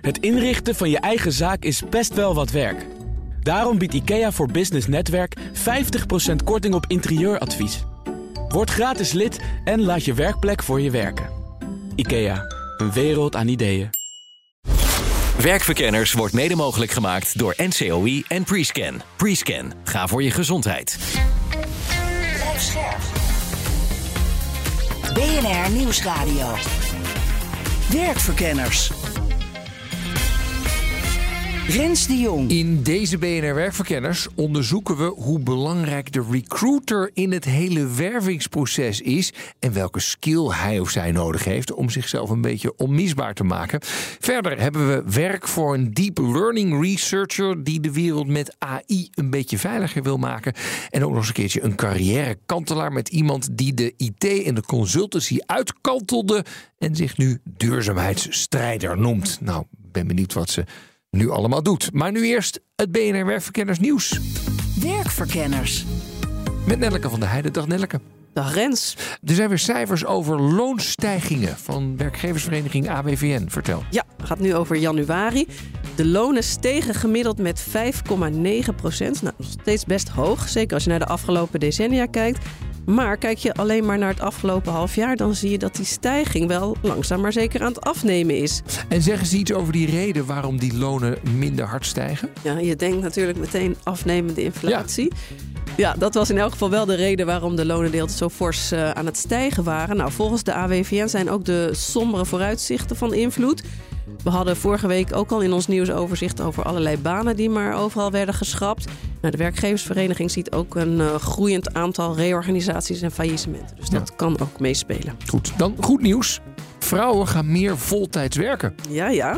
Het inrichten van je eigen zaak is best wel wat werk. Daarom biedt IKEA voor Business Netwerk 50% korting op interieuradvies. Word gratis lid en laat je werkplek voor je werken. IKEA, een wereld aan ideeën. Werkverkenners wordt mede mogelijk gemaakt door NCOI en Prescan. Prescan, ga voor je gezondheid. Blijf scherp. BNR Nieuwsradio. Werkverkenners. De Jong. In deze BNR Werkverkenners onderzoeken we hoe belangrijk de recruiter in het hele wervingsproces is en welke skill hij of zij nodig heeft om zichzelf een beetje onmisbaar te maken. Verder hebben we werk voor een deep learning researcher die de wereld met AI een beetje veiliger wil maken. En ook nog eens een keertje een carrièrekantelaar met iemand die de IT en de consultancy uitkantelde en zich nu duurzaamheidsstrijder noemt. Nou, ben benieuwd wat ze nu allemaal doet. Maar nu eerst het BNR Werkverkenners nieuws. Werkverkenners. Met Nelleke van der Heijden. Dag Nelleke. Dag Rens. Er zijn weer cijfers over loonstijgingen van werkgeversvereniging ABVN. Vertel. Ja, het gaat nu over januari. De lonen stegen gemiddeld met 5,9 procent. Nou, nog steeds best hoog. Zeker als je naar de afgelopen decennia kijkt. Maar kijk je alleen maar naar het afgelopen half jaar, dan zie je dat die stijging wel langzaam maar zeker aan het afnemen is. En zeggen ze iets over die reden waarom die lonen minder hard stijgen? Ja, je denkt natuurlijk meteen afnemende inflatie. Ja. dat was in elk geval wel de reden waarom de lonendeelten zo fors uh, aan het stijgen waren. Nou, volgens de AWVN zijn ook de sombere vooruitzichten van invloed. We hadden vorige week ook al in ons nieuwsoverzicht over allerlei banen die maar overal werden geschrapt. Nou, de werkgeversvereniging ziet ook een uh, groeiend aantal reorganisaties en faillissementen. Dus dat Ja. kan ook meespelen. Goed, dan goed nieuws. Vrouwen gaan meer voltijds werken. Ja, ja.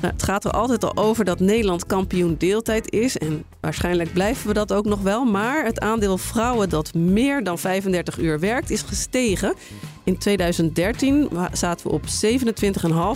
Nou, het gaat er altijd al over dat Nederland kampioen deeltijd is. En waarschijnlijk blijven we dat ook nog wel. Maar het aandeel vrouwen dat meer dan 35 uur werkt is gestegen. In 2013 wa- zaten we op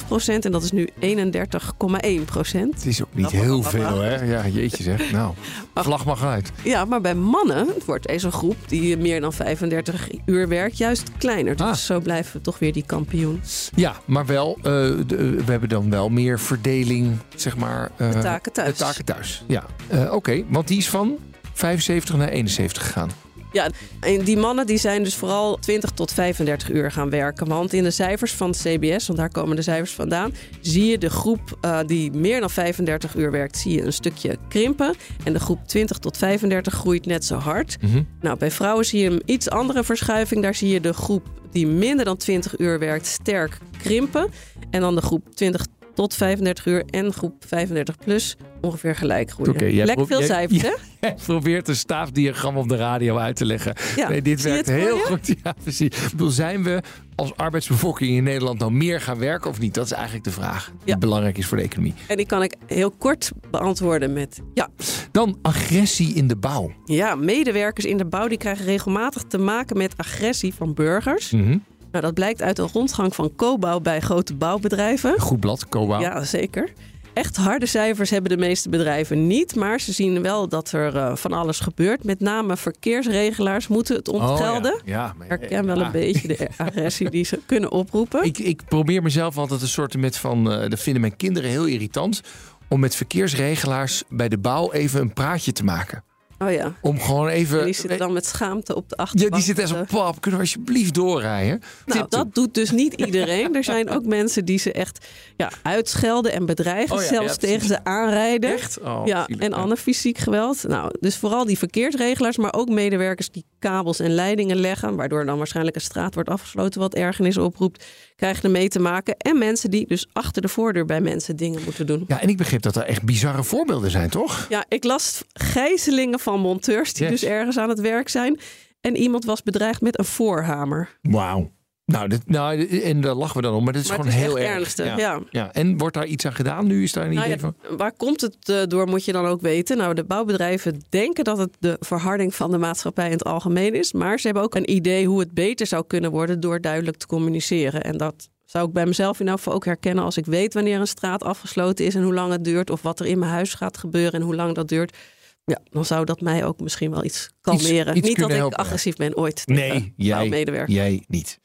27,5 procent. En dat is nu 31,1 procent. Het is ook niet heel veel, hè? Ja, jeetje zeg. Nou, vlag mag uit. Ja, maar bij mannen wordt deze groep die meer dan 35 uur werkt juist kleiner. Dus Ah. zo blijven we toch weer die kampioen. Ja, maar wel, eh, we hebben dan wel meer verdeling, zeg maar. eh, De taken thuis. De taken thuis, ja. Eh, Oké, want die is van 75 naar 71 gegaan. Ja, en die mannen die zijn dus vooral 20 tot 35 uur gaan werken. Want in de cijfers van het CBS, want daar komen de cijfers vandaan, zie je de groep eh, die meer dan 35 uur werkt, zie je een stukje krimpen. En de groep 20 tot 35 groeit net zo hard. Mhm. Nou, bij vrouwen zie je een iets andere verschuiving. Daar zie je de groep die minder dan 20 uur werkt sterk krimpen. En dan de groep 20 tot 35 uur en groep 35 plus ongeveer gelijk groeien. Jij Lekker veel cijfers, hè? Jij probeert een staafdiagram op de radio uit te leggen. Ja, Nee, dit werkt heel goed. Ja, precies. Ik bedoel, zijn we als arbeidsbevolking in Nederland nou meer gaan werken of niet? Dat is eigenlijk de vraag die Ja. belangrijk is voor de economie. En die kan ik heel kort beantwoorden met ja. Dan agressie in de bouw. Ja, medewerkers in de bouw die krijgen regelmatig te maken met agressie van burgers. Mhm. Nou, dat blijkt uit een rondgang van co-bouw bij grote bouwbedrijven. Goed blad, COBA. Ja, zeker. Echt harde cijfers hebben de meeste bedrijven niet, maar ze zien wel dat er eh, van alles gebeurt. Met name verkeersregelaars moeten het Oh, ontgelden. ja. Ja, Herken wel ja. een beetje de agressie die ze kunnen oproepen. Ik, ik probeer mezelf altijd een soort met van, eh dat vinden mijn kinderen heel irritant, om met verkeersregelaars bij de bouw even een praatje te maken. Oh ja. Om gewoon even. En die zitten dan met schaamte op de ja, achterbank. die zitten echt zo, pap, kunnen we alsjeblieft doorrijden? Nou, Tip dat doet dus niet iedereen. Er zijn ook mensen die ze echt ja, uitschelden en bedreigen. Oh ja, zelfs ja, tegen ze aanrijden. Echt? Oh, ja, en ja. ander fysiek geweld. Nou, dus vooral die verkeersregelaars, maar ook medewerkers die kabels en leidingen leggen, waardoor dan waarschijnlijk een straat wordt afgesloten wat ergernis oproept, krijgen ermee te maken. En mensen die dus achter de voordeur bij mensen dingen moeten doen. Ja, en ik begreep dat er echt bizarre voorbeelden zijn, toch? Ja, ik las gijzelingen van monteurs die Yes. dus ergens aan het werk zijn. En iemand was bedreigd met een voorhamer. Wauw. Nou, dit, nou, en daar lachen we dan om, maar dit is Maar gewoon is heel erg. ernstig, ja. ja. En wordt daar iets aan gedaan? Nu is daar een Nou idee ja, van. waar komt het eh, door, moet je dan ook weten. Nou, de bouwbedrijven denken dat het de verharding van de maatschappij in het algemeen is. Maar ze hebben ook een idee hoe het beter zou kunnen worden door duidelijk te communiceren. En dat zou ik bij mezelf in elk geval ook herkennen als ik weet wanneer een straat afgesloten is en hoe lang het duurt. Of wat er in mijn huis gaat gebeuren en hoe lang dat duurt. Ja, dan zou dat mij ook misschien wel iets kalmeren. iets Niet dat ik agressief ben ooit. Nee, jij, medewerker. jij niet.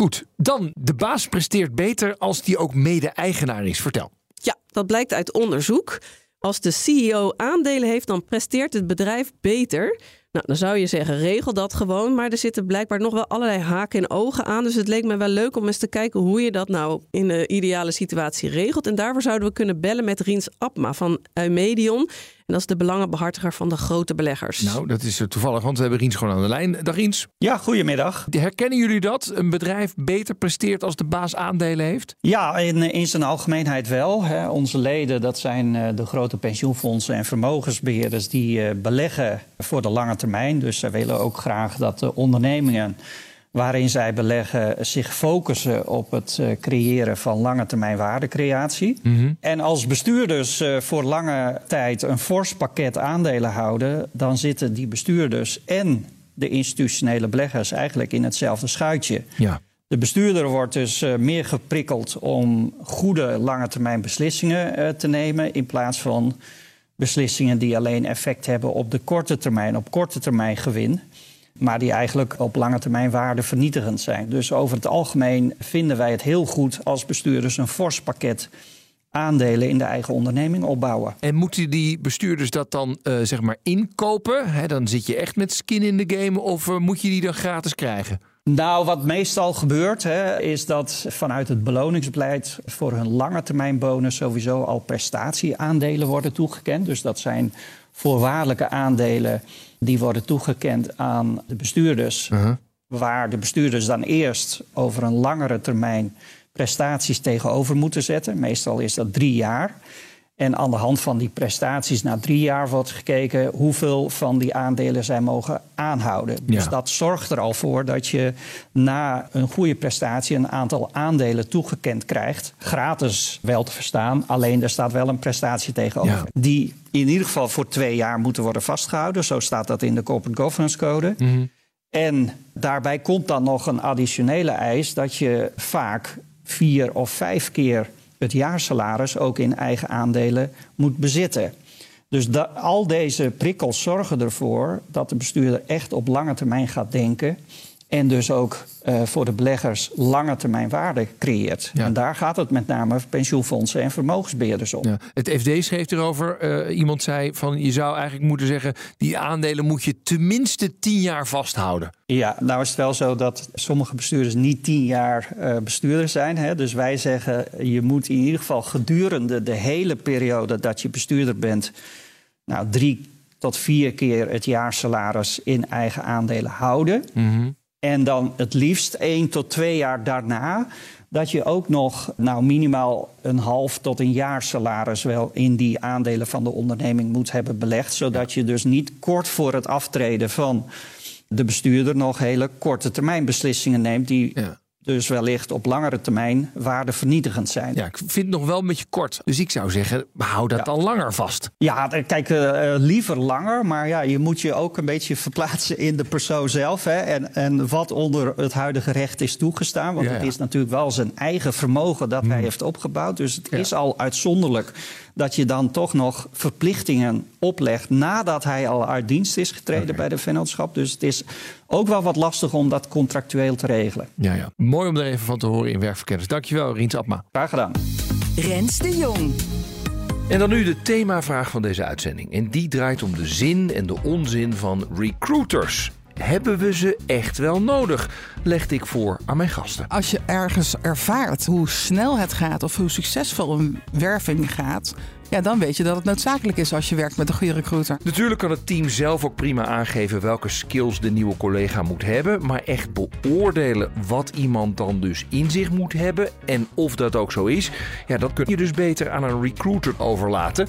Goed, dan de baas presteert beter als die ook mede-eigenaar is. Vertel. Ja, Dat blijkt uit onderzoek. Als de CEO aandelen heeft, dan presteert het bedrijf beter. Nou, dan zou je zeggen, regel dat gewoon. Maar er zitten blijkbaar nog wel allerlei haken en ogen aan. Dus het leek me wel leuk om eens te kijken hoe je dat nou in de ideale situatie regelt. En daarvoor zouden we kunnen bellen met Riens Abma van Eumedion. En dat is de belangenbehartiger van de grote beleggers. Nou, dat is toevallig, want we hebben Riens gewoon aan de lijn. Dag Riens. Ja, goedemiddag. Herkennen jullie dat? Een bedrijf beter presteert als de baas aandelen heeft? Ja, in, in zijn algemeenheid wel. Hè. Onze leden, dat zijn eh, de grote pensioenfondsen en vermogensbeheerders... die uh, beleggen voor de lange termijn. Dus zij willen ook graag dat de ondernemingen waarin zij beleggen zich focussen op het uh, creëren van lange termijn waardecreatie. Mm -hmm. En als bestuurders uh, voor lange tijd een fors pakket aandelen houden, dan zitten die bestuurders en de institutionele beleggers eigenlijk in hetzelfde schuitje. Ja. De bestuurder wordt dus meer geprikkeld om goede lange termijn beslissingen te nemen in plaats van beslissingen die alleen effect hebben op de korte termijn, op korte termijn gewin maar die eigenlijk op lange termijn waarde vernietigend zijn. Dus over het algemeen vinden wij het heel goed als bestuurders een fors pakket aandelen in de eigen onderneming opbouwen. En moeten die bestuurders dat dan uh, zeg maar inkopen? He, dan zit je echt met skin in de game of uh, moet je die dan gratis krijgen? Nou, wat meestal gebeurt, hè, is dat vanuit het beloningsbeleid voor hun lange termijn bonus sowieso al prestatieaandelen worden toegekend. Dus dat zijn voorwaardelijke aandelen die worden toegekend aan de bestuurders. Uh -huh. Waar de bestuurders dan eerst over een langere termijn prestaties tegenover moeten zetten. Meestal is dat drie jaar. En aan de hand van die prestaties na drie jaar wordt gekeken hoeveel van die aandelen zij mogen aanhouden. Ja. Dus dat zorgt er al voor dat je na een goede prestatie een aantal aandelen toegekend krijgt. Gratis wel te verstaan, alleen er staat wel een prestatie tegenover. Ja. Die in ieder geval voor twee jaar moeten worden vastgehouden. Zo staat dat in de Corporate Governance Code. Mm -hmm. En daarbij komt dan nog een additionele eis dat je vaak vier of vijf keer het jaarsalaris ook in eigen aandelen moet bezitten. Dus da, al deze prikkels zorgen ervoor dat de bestuurder echt op lange termijn gaat denken. En dus ook uh, voor de beleggers lange termijn waarde creëert. Ja. En daar gaat het met name pensioenfondsen en vermogensbeheerders om. Ja. Het FD schreef erover, uh, iemand zei van je zou eigenlijk moeten zeggen... die aandelen moet je tenminste tien jaar vasthouden. Ja, nou is het wel zo dat sommige bestuurders niet tien jaar uh, bestuurder zijn. Hè? Dus wij zeggen je moet in ieder geval gedurende de hele periode dat je bestuurder bent... nou drie tot vier keer het jaarsalaris in eigen aandelen houden... Mm -hmm. En dan het liefst één tot twee jaar daarna dat je ook nog nou, minimaal een half tot een jaar salaris wel in die aandelen van de onderneming moet hebben belegd. Zodat je dus niet kort voor het aftreden van de bestuurder nog hele korte termijn beslissingen neemt die ja dus wellicht op langere termijn waardevernietigend zijn. Ja, ik vind het nog wel een beetje kort. Dus ik zou zeggen, hou dat ja. dan langer vast. Ja, kijk, uh, liever langer. Maar ja, je moet je ook een beetje verplaatsen in de persoon zelf. Hè, en, en wat onder het huidige recht is toegestaan. Want ja, ja. het is natuurlijk wel zijn eigen vermogen dat mm. hij heeft opgebouwd. Dus het is al uitzonderlijk dat je dan toch nog verplichtingen oplegt nadat hij al uit dienst is getreden okay. bij de vennootschap. Dus het is ook wel wat lastig om dat contractueel te regelen. Ja, ja. Mooi om er even van te horen in werkverkenners. Dankjewel, Riens Abma. Graag gedaan. Rens de Jong. En dan nu de themavraag van deze uitzending. En die draait om de zin en de onzin van recruiters. Hebben we ze echt wel nodig? Legde ik voor aan mijn gasten. Als je ergens ervaart hoe snel het gaat of hoe succesvol een werving gaat, ja, dan weet je dat het noodzakelijk is als je werkt met een goede recruiter. Natuurlijk kan het team zelf ook prima aangeven welke skills de nieuwe collega moet hebben. Maar echt beoordelen wat iemand dan dus in zich moet hebben en of dat ook zo is, ja, dat kun je dus beter aan een recruiter overlaten.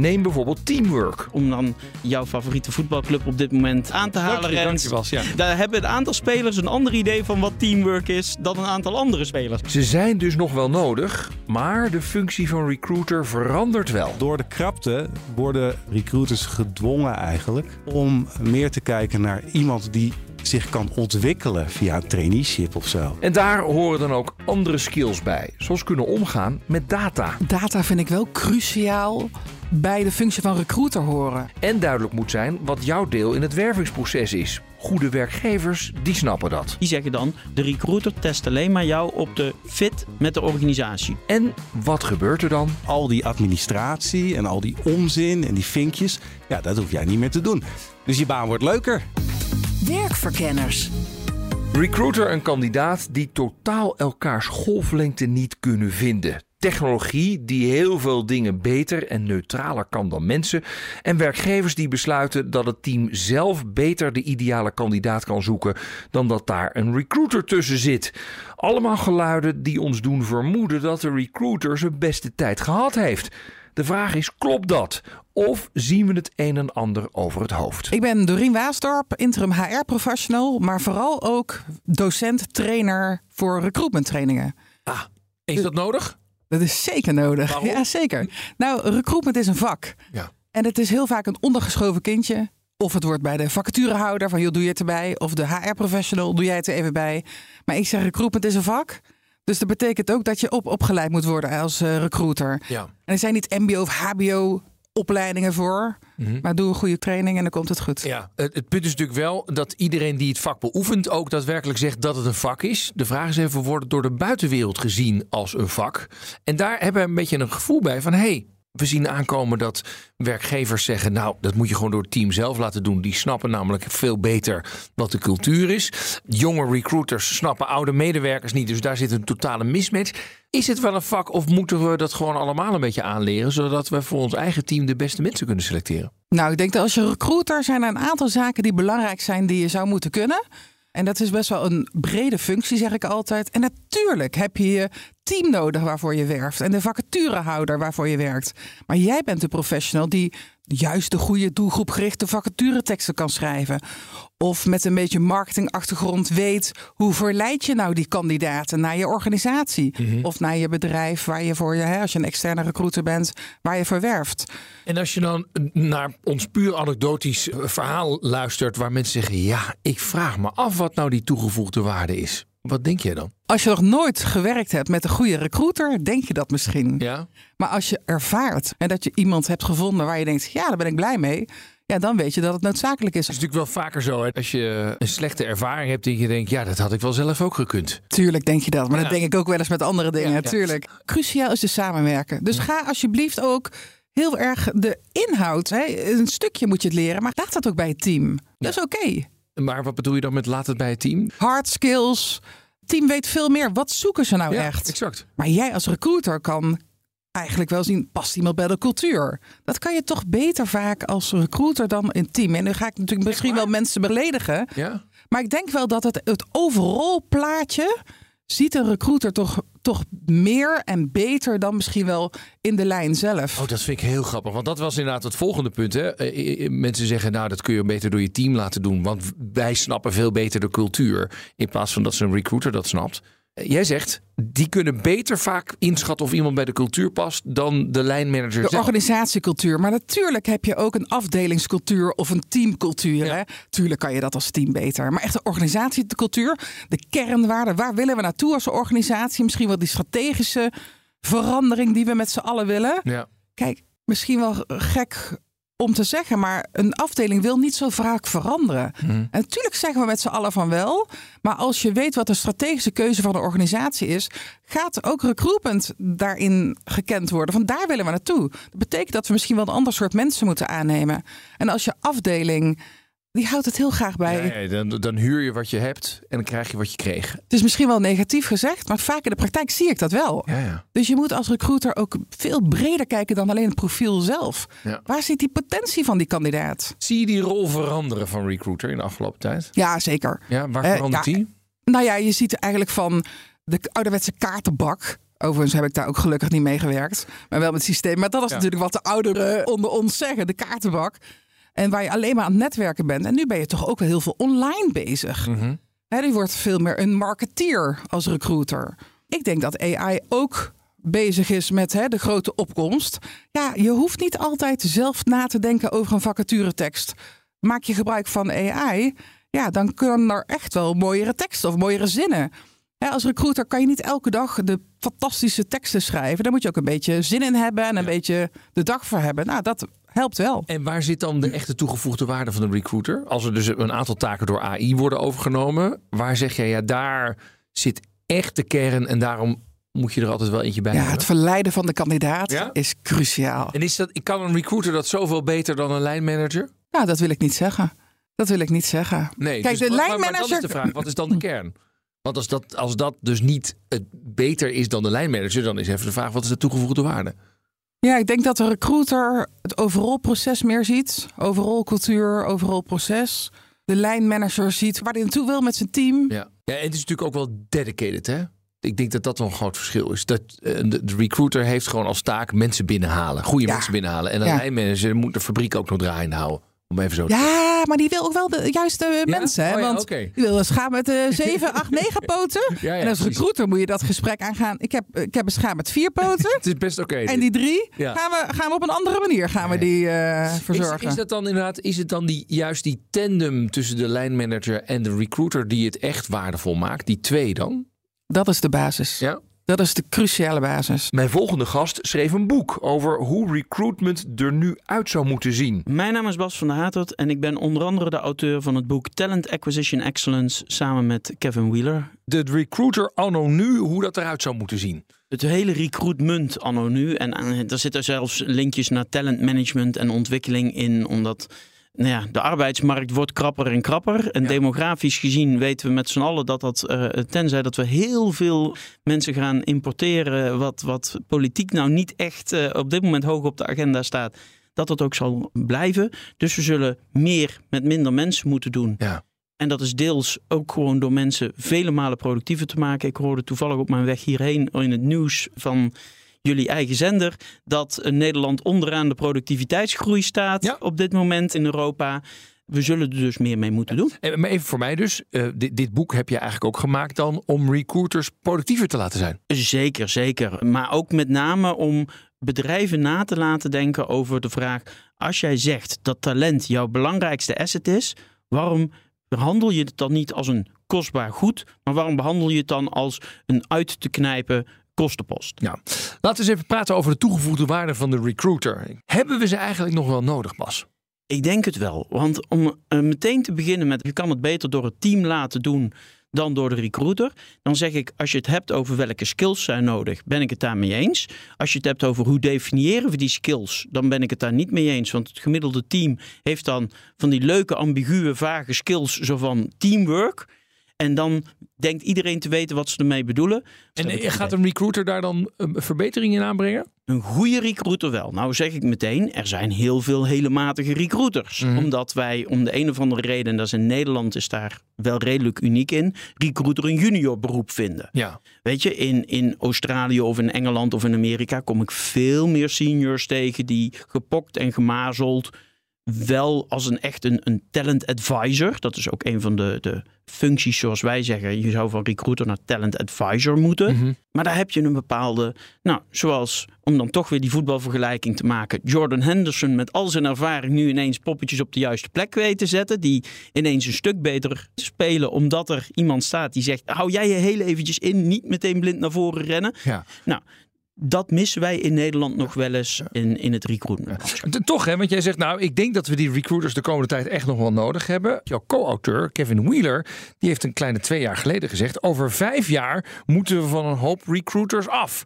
Neem bijvoorbeeld teamwork. Om dan jouw favoriete voetbalclub op dit moment aan te halen. Dank je, dank je was, ja. Daar hebben een aantal spelers een ander idee van wat teamwork is dan een aantal andere spelers. Ze zijn dus nog wel nodig, maar de functie van recruiter verandert wel. Door de krapte worden recruiters gedwongen eigenlijk om meer te kijken naar iemand die zich kan ontwikkelen via een traineeship of zo. En daar horen dan ook andere skills bij, zoals kunnen omgaan met data. Data vind ik wel cruciaal bij de functie van recruiter horen. En duidelijk moet zijn wat jouw deel in het wervingsproces is. goede werkgevers, die snappen dat. Die zeggen dan, de recruiter test alleen maar jou op de fit met de organisatie. En wat gebeurt er dan? Al die administratie en al die onzin en die vinkjes, ja, dat hoef jij niet meer te doen. Dus je baan wordt leuker. Werkverkenners. Recruiter een kandidaat die totaal elkaars golflengte niet kunnen vinden. Technologie die heel veel dingen beter en neutraler kan dan mensen. En werkgevers die besluiten dat het team zelf beter de ideale kandidaat kan zoeken dan dat daar een recruiter tussen zit. Allemaal geluiden die ons doen vermoeden dat de recruiter zijn beste tijd gehad heeft. De vraag is: klopt dat? Of zien we het een en ander over het hoofd? Ik ben Dorien Waasdorp, interim HR-professional, maar vooral ook docent, trainer voor recruitment trainingen. Ah, is dat nodig? Dat is zeker nodig. Waarom? Ja, zeker. Nou, recruitment is een vak. Ja. En het is heel vaak een ondergeschoven kindje. Of het wordt bij de vacaturehouder van, joh, doe je het erbij? Of de HR-professional, doe jij het er even bij? Maar ik zeg, recruitment is een vak. Dus dat betekent ook dat je op, opgeleid moet worden als eh, recruiter. Ja. En er zijn niet mbo of hbo opleidingen voor. Maar doe een goede training en dan komt het goed. Ja, het, het punt is natuurlijk wel dat iedereen die het vak beoefent ook daadwerkelijk zegt dat het een vak is. De vraag is even, wordt het door de buitenwereld gezien als een vak? En daar hebben we een beetje een gevoel bij van, hé, hey, we zien aankomen dat werkgevers zeggen, nou, dat moet je gewoon door het team zelf laten doen. Die snappen namelijk veel beter wat de cultuur is. Jonge recruiters snappen oude medewerkers niet, dus daar zit een totale mismatch. Is het wel een vak of moeten we dat gewoon allemaal een beetje aanleren, zodat we voor ons eigen team de beste mensen kunnen selecteren? Nou, ik denk dat als je recruiter zijn er een aantal zaken die belangrijk zijn die je zou moeten kunnen. En dat is best wel een brede functie, zeg ik altijd. En natuurlijk heb je je team nodig waarvoor je werft. En de vacaturehouder waarvoor je werkt. Maar jij bent de professional die juist de goede doelgroepgerichte vacatureteksten kan schrijven. Of met een beetje marketingachtergrond weet hoe verleid je nou die kandidaten naar je organisatie. Of naar je bedrijf waar je voor je, hè, als je een externe recruiter bent, waar je voor werft. En als je dan naar ons puur anekdotisch eh, verhaal luistert, waar mensen zeggen: Ja, ik vraag me af wat nou die toegevoegde waarde is. Wat denk jij dan? Als je nog nooit gewerkt hebt met een goede recruiter, denk je dat misschien. Ja. Maar als je ervaart en dat je iemand hebt gevonden waar je denkt, ja, daar ben ik blij mee. Ja, dan weet je dat het noodzakelijk is. Het is natuurlijk wel vaker zo. Hè? Als je een slechte ervaring hebt en je denkt, ja, dat had ik wel zelf ook gekund. Tuurlijk denk je dat, maar Ja. dat denk ik ook wel eens met andere dingen. Ja. Tuurlijk. Cruciaal is de samenwerken. Dus ga alsjeblieft ook heel erg de inhoud. Hè? Een stukje moet je het leren, maar laat dat ook bij het team. Dat is oké. Maar wat bedoel je dan met laat het bij het team? Hard skills. Team weet veel meer. Wat zoeken ze nou ja, echt? exact. Maar jij als recruiter kan eigenlijk wel zien, past iemand bij de cultuur? Dat kan je toch beter vaak als recruiter dan in team. En nu ga ik natuurlijk misschien wel mensen beledigen. Ja? Maar ik denk wel dat het, het overal plaatje ziet een recruiter toch, toch meer en beter dan misschien wel in de lijn zelf. Oh, dat vind ik heel grappig. Want dat was inderdaad het volgende punt. Hè? Eh, eh, Mensen zeggen, nou, dat kun je beter door je team laten doen. Want wij snappen veel beter de cultuur. In plaats van dat ze een recruiter dat snapt. Eh, Jij zegt, die kunnen beter vaak inschatten of iemand bij de cultuur past dan de lijnmanager De zelf. organisatiecultuur. Maar natuurlijk heb je ook een afdelingscultuur of een teamcultuur. Ja. Hè? Tuurlijk kan je dat als team beter. Maar echt de organisatiecultuur, de kernwaarden. Waar willen we naartoe als organisatie? Misschien wel die strategische verandering die we met z'n allen willen. Ja. Kijk, misschien wel gek om te zeggen, maar een afdeling wil niet zo vaak veranderen. En natuurlijk zeggen we met z'n allen van wel, maar als je weet wat de strategische keuze van de organisatie is, gaat ook recruitment daarin gekend worden. Van daar willen we naartoe. Dat betekent dat we misschien wel een ander soort mensen moeten aannemen. En als je afdeling, die houdt het heel graag bij. Ja, dan, dan huur je wat je hebt en dan krijg je wat je kreeg. Het is misschien wel negatief gezegd, maar vaak in de praktijk zie ik dat wel. Ja, ja. Dus je moet als recruiter ook veel breder kijken dan alleen het profiel zelf. Ja. Waar zit die potentie van die kandidaat? Zie je die rol veranderen van recruiter in de afgelopen tijd? Ja, zeker. Ja, waar Eh, verandert die? Nou ja, je ziet eigenlijk van de ouderwetse kaartenbak. Overigens heb ik daar ook gelukkig niet mee gewerkt. Maar wel met het systeem. Maar dat is Ja. natuurlijk wat de ouderen onder ons zeggen. De kaartenbak. En waar je alleen maar aan het netwerken bent. En nu ben je toch ook wel heel veel online bezig. Hè, die wordt veel meer een marketeer als recruiter. Ik denk dat AI ook bezig is met hè, de grote opkomst. Ja, je hoeft niet altijd zelf na te denken over een vacaturetekst. Maak je gebruik van AI, ja, dan kunnen er echt wel mooiere teksten of mooiere zinnen. Hè, als recruiter kan je niet elke dag de fantastische teksten schrijven. Daar moet je ook een beetje zin in hebben en een beetje de dag voor hebben. Nou, dat helpt wel. En waar zit dan de echte toegevoegde waarde van de recruiter? Als er dus een aantal taken door AI worden overgenomen, waar zeg jij, ja, daar zit echt de kern en daarom moet je er altijd wel eentje bij Ja, hebben? het verleiden van de kandidaat Ja? is cruciaal. En is dat, kan een recruiter dat zoveel beter dan een lijnmanager? Nou, dat wil ik niet zeggen. Dat wil ik niet zeggen. Nee, Kijk, dus de maar- lijnmanager. Maar is de vraag, wat is dan de kern? Want als dat, als dat dus niet het beter is dan de lijnmanager, dan is even de vraag, wat is de toegevoegde waarde? Ja, ik denk dat de recruiter het overal proces meer ziet. Overal cultuur, overal proces. De lijnmanager ziet waar hij naartoe wil met zijn team. Ja. ja, en het is natuurlijk ook wel dedicated, hè? Ik denk dat dat wel een groot verschil is. Dat, eh, de, de recruiter heeft gewoon als taak mensen binnenhalen. Goede Ja. mensen binnenhalen. En een Ja. lijnmanager moet de fabriek ook nog draaiende houden. Om even zo te Ja, maar die wil ook wel de juiste mensen. Hè? Oh ja, Want die wil een schaap met eh 7, 8, 9 poten. Ja, ja, en als precies. recruiter moet je dat gesprek aangaan. Ik heb, ik heb een schaap met vier poten. Het is best oké. en die drie Ja. gaan, we, gaan we op een andere manier gaan we die eh, verzorgen. Is, is dat dan inderdaad, is het dan die, juist die tandem tussen de lijnmanager en de recruiter die het echt waardevol maakt? Die twee dan? Dat is de basis. Ja. Dat is de cruciale basis. Mijn volgende gast schreef een boek over hoe recruitment er nu uit zou moeten zien. Mijn naam is Bas van der Hatert en ik ben onder andere de auteur van het boek Talent Acquisition Excellence samen met Kevin Wheeler. De recruiter anno nu, hoe dat eruit zou moeten zien. Het hele recruitment anno nu. En er zitten zelfs linkjes naar talent management en ontwikkeling in. Omdat nou ja, de arbeidsmarkt wordt krapper en krapper. En demografisch gezien weten we met z'n allen dat dat, eh, tenzij dat we heel veel mensen gaan importeren, wat, wat politiek nou niet echt eh, op dit moment hoog op de agenda staat, dat dat ook zal blijven. Dus we zullen meer met minder mensen moeten doen. Ja. En dat is deels ook gewoon door mensen vele malen productiever te maken. Ik hoorde toevallig op mijn weg hierheen in het nieuws van jullie eigen zender dat eh, Nederland onderaan de productiviteitsgroei staat Ja. op dit moment in Europa. We zullen er dus meer mee moeten doen. En, maar even voor mij dus, eh, dit, dit boek heb je eigenlijk ook gemaakt dan om recruiters productiever te laten zijn. Zeker, zeker. Maar ook met name om bedrijven na te laten denken over de vraag: als jij zegt dat talent jouw belangrijkste asset is, waarom behandel je het dan niet als een kostbaar goed, maar waarom behandel je het dan als een uit te knijpen kostenpost? Ja. Laten we eens even praten over de toegevoegde waarde van de recruiter. Hebben we ze eigenlijk nog wel nodig, Bas? Ik denk het wel. Want om eh, meteen te beginnen met je kan het beter door het team laten doen dan door de recruiter. Dan zeg ik, als je het hebt over welke skills zijn nodig, ben ik het daarmee eens. Als je het hebt over hoe definiëren we die skills, dan ben ik het daar niet mee eens. Want het gemiddelde team heeft dan van die leuke, ambiguë, vage skills, zo van teamwork. En dan denkt iedereen te weten wat ze ermee bedoelen. En eh, gaat een recruiter daar dan een verbetering in aanbrengen? Een goede recruiter wel. Nou zeg ik meteen, er zijn heel veel hele matige recruiters. Mhm. Omdat wij om de een of andere reden, en dat is in Nederland is daar wel redelijk uniek in, recruiter een junior beroep vinden. Ja. Weet je, in, in Australië of in Engeland of in Amerika kom ik veel meer seniors tegen die gepokt en gemazeld wel als een echt een, een talent advisor. Dat is ook een van de, de functies zoals wij zeggen. Je zou van recruiter naar talent advisor moeten. Mhm. Maar daar heb je een bepaalde, nou, zoals om dan toch weer die voetbalvergelijking te maken. Jordan Henderson met al zijn ervaring nu ineens poppetjes op de juiste plek weet te zetten. Die ineens een stuk beter spelen omdat er iemand staat die zegt, hou jij je heel eventjes in, niet meteen blind naar voren rennen. Ja. Nou, dat missen wij in Nederland nog wel eens in, in het recruitment. Toch, hè? Want jij zegt, nou, ik denk dat we die recruiters de komende tijd echt nog wel nodig hebben. Jouw co-auteur, Kevin Wheeler, die heeft een kleine twee jaar geleden gezegd: over vijf jaar moeten we van een hoop recruiters af.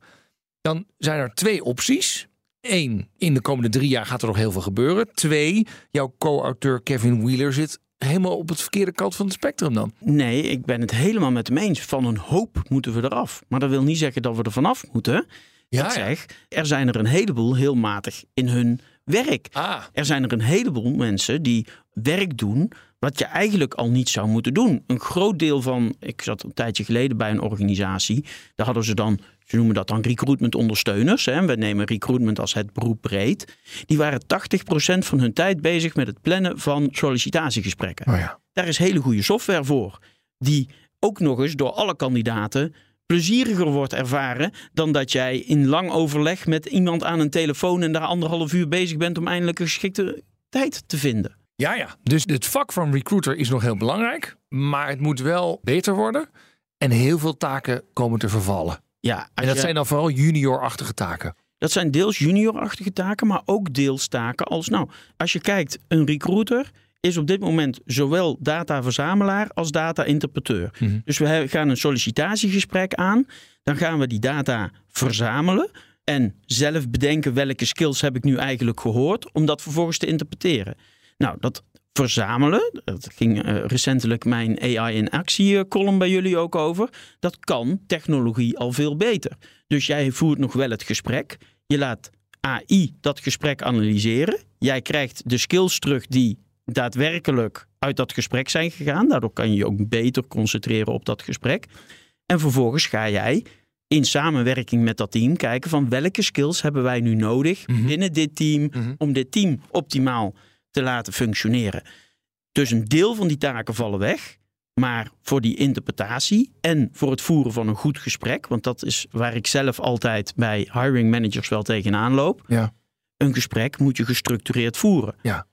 Dan zijn er twee opties. Eén, in de komende drie jaar gaat er nog heel veel gebeuren. Twee, jouw co-auteur Kevin Wheeler zit helemaal op het verkeerde kant van het spectrum dan. Nee, ik ben het helemaal met hem eens. Van een hoop moeten we eraf. Maar dat wil niet zeggen dat we er vanaf moeten. Ja, ik zeg, er zijn er een heleboel heel matig in hun werk. Ah, Er zijn er een heleboel mensen die werk doen wat je eigenlijk al niet zou moeten doen. Een groot deel van, ik zat een tijdje geleden bij een organisatie, daar hadden ze dan, ze noemen dat dan recruitment ondersteuners. Hè. We nemen recruitment als het beroep breed. Die waren 80% van hun tijd bezig met het plannen van sollicitatiegesprekken. oh ja. Daar is hele goede software voor. Die ook nog eens door alle kandidaten plezieriger wordt ervaren dan dat jij in lang overleg met iemand aan een telefoon en daar anderhalf uur bezig bent om eindelijk een geschikte tijd te vinden. Ja, ja. Dus het vak van recruiter is nog heel belangrijk. Maar het moet wel beter worden. En heel veel taken komen te vervallen. Ja, En dat je- zijn dan vooral juniorachtige taken. Dat zijn deels juniorachtige taken, maar ook deels taken als, nou, als je kijkt, een recruiter is op dit moment zowel dataverzamelaar als data-interpreteur. Mhm. Dus we gaan een sollicitatiegesprek aan. Dan gaan we die data verzamelen. En zelf bedenken welke skills heb ik nu eigenlijk gehoord. Om dat vervolgens te interpreteren. Nou, dat verzamelen. Dat ging eh, recentelijk mijn AI in actie eh, column bij jullie ook over. Dat kan technologie al veel beter. Dus jij voert nog wel het gesprek. Je laat AI dat gesprek analyseren. Jij krijgt de skills terug die daadwerkelijk uit dat gesprek zijn gegaan. Daardoor kan je je ook beter concentreren op dat gesprek. En vervolgens ga jij in samenwerking met dat team kijken van welke skills hebben wij nu nodig Mhm. binnen dit team Mhm. om dit team optimaal te laten functioneren. Dus een deel van die taken vallen weg. Maar voor die interpretatie en voor het voeren van een goed gesprek, want dat is waar ik zelf altijd bij hiring managers wel tegenaan loop. Ja. Een gesprek moet je gestructureerd voeren. Ja.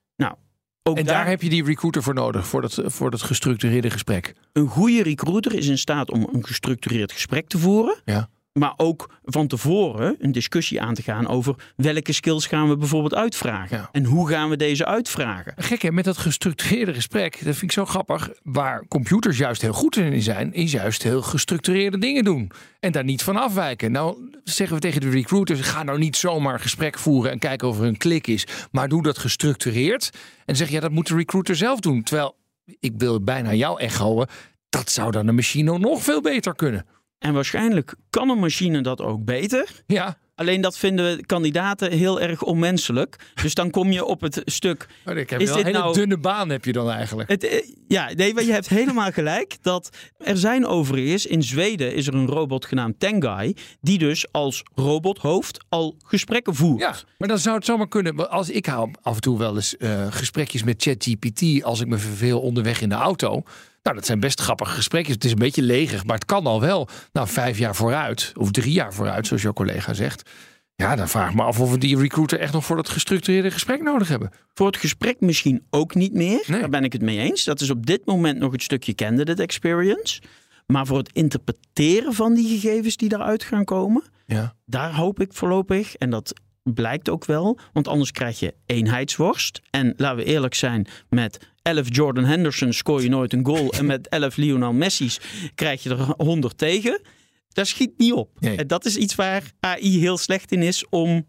Ook En daar heb je die recruiter voor nodig, voor dat, voor dat gestructureerde gesprek. een goede recruiter is in staat om een gestructureerd gesprek te voeren. Ja. Maar ook van tevoren een discussie aan te gaan over welke skills gaan we bijvoorbeeld uitvragen. Ja. En hoe gaan we deze uitvragen. Gek hè, met dat gestructureerde gesprek, dat vind ik zo grappig. Waar computers juist heel goed in zijn, is juist heel gestructureerde dingen doen. En daar niet van afwijken. Nou zeggen we tegen de recruiters, ga nou niet zomaar gesprek voeren en kijken of er een klik is. Maar doe dat gestructureerd. En zeg, ja, dat moet de recruiter zelf doen. Terwijl, ik wil bijna jou echoen, dat zou dan de machine nog veel beter kunnen. En waarschijnlijk kan een machine dat ook beter. Ja, Alleen dat vinden we kandidaten heel erg onmenselijk. Dus dan kom je op het stuk. maar ik heb Is wel dit een hele nou- dunne baan heb je dan eigenlijk. Het, eh, ja, nee, maar je hebt helemaal gelijk. Dat er zijn overigens in Zweden is er een robot genaamd Tengai. Die dus als robothoofd al gesprekken voert. Ja, maar dan zou het zomaar kunnen. Als ik hou af en toe wel eens eh, gesprekjes met ChatGPT als ik me verveel onderweg in de auto. Nou, dat zijn best grappige gesprekjes. Het is een beetje leger, maar het kan al wel. Nou, vijf jaar vooruit, of drie jaar vooruit, zoals jouw collega zegt. Ja, dan vraag ik me af of we die recruiter echt nog voor dat gestructureerde gesprek nodig hebben. Voor het gesprek misschien ook niet meer. Nee. Daar ben ik het mee eens. Dat is op dit moment nog het stukje candidate experience. Maar voor het interpreteren van die gegevens die daaruit gaan komen, Ja. daar hoop ik voorlopig, en dat blijkt ook wel, want anders krijg je eenheidsworst. En laten we eerlijk zijn, met 11 Jordan Henderson scoor je nooit een goal. en met 11 Lionel Messi's krijg je er 100 tegen. Daar schiet niet op. Nee. En dat is iets waar AI heel slecht in is om.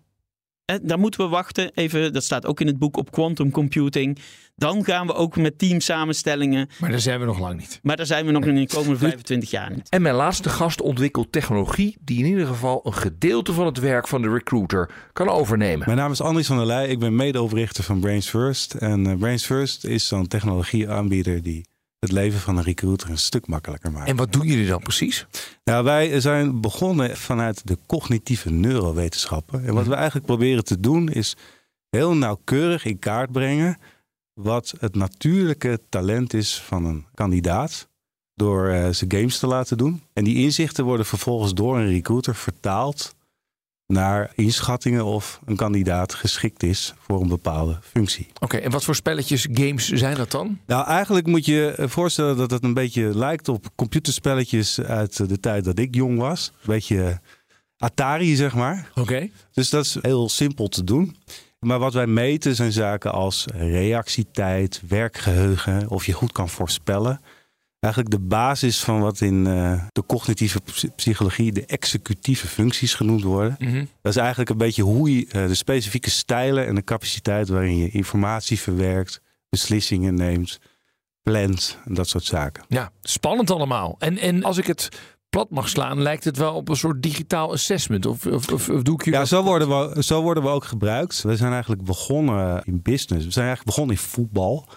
Daar moeten we wachten. Even, dat staat ook in het boek op quantum computing. Dan gaan we ook met teamsamenstellingen. Maar daar zijn we nog lang niet. Maar daar zijn we nog in de komende 25 jaar niet. En mijn laatste gast ontwikkelt technologie die in ieder geval een gedeelte van het werk van de recruiter kan overnemen. Mijn naam is Andries van der Leij. Ik ben medeoprichter van Brains First. En eh, Brains First is zo'n technologieaanbieder die het leven van een recruiter een stuk makkelijker maakt. En wat doen jullie dan precies? Nou, wij zijn begonnen vanuit de cognitieve neurowetenschappen. En wat we eigenlijk proberen te doen is heel nauwkeurig in kaart brengen wat het natuurlijke talent is van een kandidaat. Door eh, ze games te laten doen. En die inzichten worden vervolgens door een recruiter vertaald naar inschattingen of een kandidaat geschikt is voor een bepaalde functie. Oké, en wat voor spelletjes, games zijn dat dan? Nou, eigenlijk moet je eh, voorstellen dat het een beetje lijkt op computerspelletjes uit de tijd dat ik jong was. Een beetje Atari, zeg maar. Oké. Dus dat is heel simpel te doen. Maar wat wij meten zijn zaken als reactietijd, werkgeheugen, of je goed kan voorspellen. Eigenlijk de basis van wat in eh, de cognitieve psy- psychologie de executieve functies genoemd worden. Mhm. Dat is eigenlijk een beetje hoe je eh, de specifieke stijlen en de capaciteit waarin je informatie verwerkt, beslissingen neemt, plant en dat soort zaken. Ja, spannend allemaal. En, en als ik het plat mag slaan, lijkt het wel op een soort digitaal assessment. Of, of, of, of doe ik je Ja, zo worden, we, zo worden we ook gebruikt. We zijn eigenlijk begonnen in business. We zijn eigenlijk begonnen in voetbal.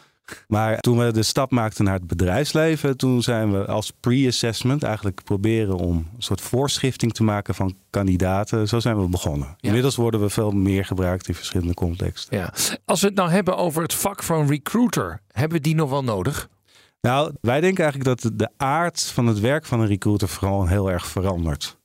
Maar toen we de stap maakten naar het bedrijfsleven, toen zijn we als pre-assessment eigenlijk proberen om een soort voorschrifting te maken van kandidaten. Zo zijn we begonnen. Inmiddels worden we veel meer gebruikt in verschillende contexten. Ja. Als we het nou hebben over het vak van recruiter, hebben we die nog wel nodig? Nou, wij denken eigenlijk dat de aard van het werk van een recruiter vooral heel erg verandert.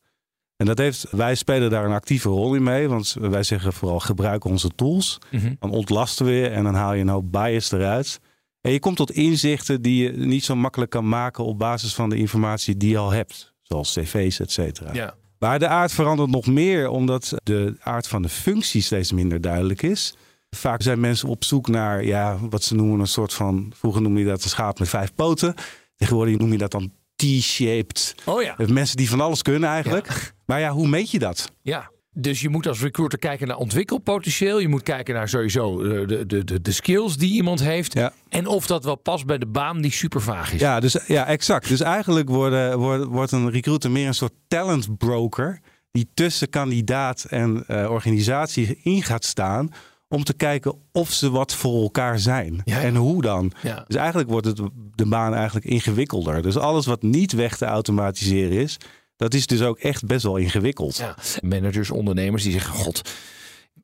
En dat heeft, wij spelen daar een actieve rol in mee, want wij zeggen vooral gebruik onze tools. Mhm. Dan ontlasten we je en dan haal je een hoop bias eruit. En je komt tot inzichten die je niet zo makkelijk kan maken op basis van de informatie die je al hebt. Zoals cv's, et cetera. Ja. Maar de aard verandert nog meer omdat de aard van de functie steeds minder duidelijk is. Vaak zijn mensen op zoek naar ja, wat ze noemen een soort van. Vroeger noemde je dat een schaap met vijf poten. Tegenwoordig noem je dat dan T-shaped. Oh ja. Mensen die van alles kunnen eigenlijk. Maar ja, hoe meet je dat? Ja. Dus je moet als recruiter kijken naar ontwikkelpotentieel. Je moet kijken naar sowieso eh, de, de, de, de skills die iemand heeft. Ja. En of dat wel past bij de baan die super vaag is. Ja, dus, ja exact. Dus eigenlijk worden, wordt, wordt een recruiter meer een soort talent broker. Die tussen kandidaat en eh, organisatie in gaat staan. Om te kijken of ze wat voor elkaar zijn. Ja. En hoe dan. Ja. Dus eigenlijk wordt het, de baan eigenlijk ingewikkelder. Dus alles wat niet weg te automatiseren is. Dat is dus ook echt best wel ingewikkeld. Ja. Managers, ondernemers die zeggen: God,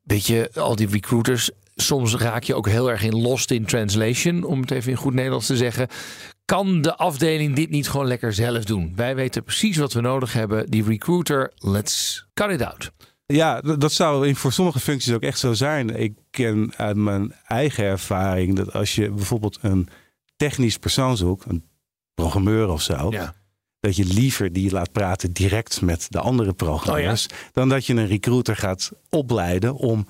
weet je, al die recruiters. Soms raak je ook heel erg in lost in translation, om het even in goed Nederlands te zeggen. Kan de afdeling dit niet gewoon lekker zelf doen? Wij weten precies wat we nodig hebben. Die recruiter, let's cut it out. Ja, dat zou in- voor sommige functies ook echt zo zijn. Ik ken uit mijn eigen ervaring dat als je bijvoorbeeld een technisch persoon zoekt, een programmeur of zo, Ja. Dat je liever die laat praten direct met de andere programmeurs, dan dat je een recruiter gaat opleiden om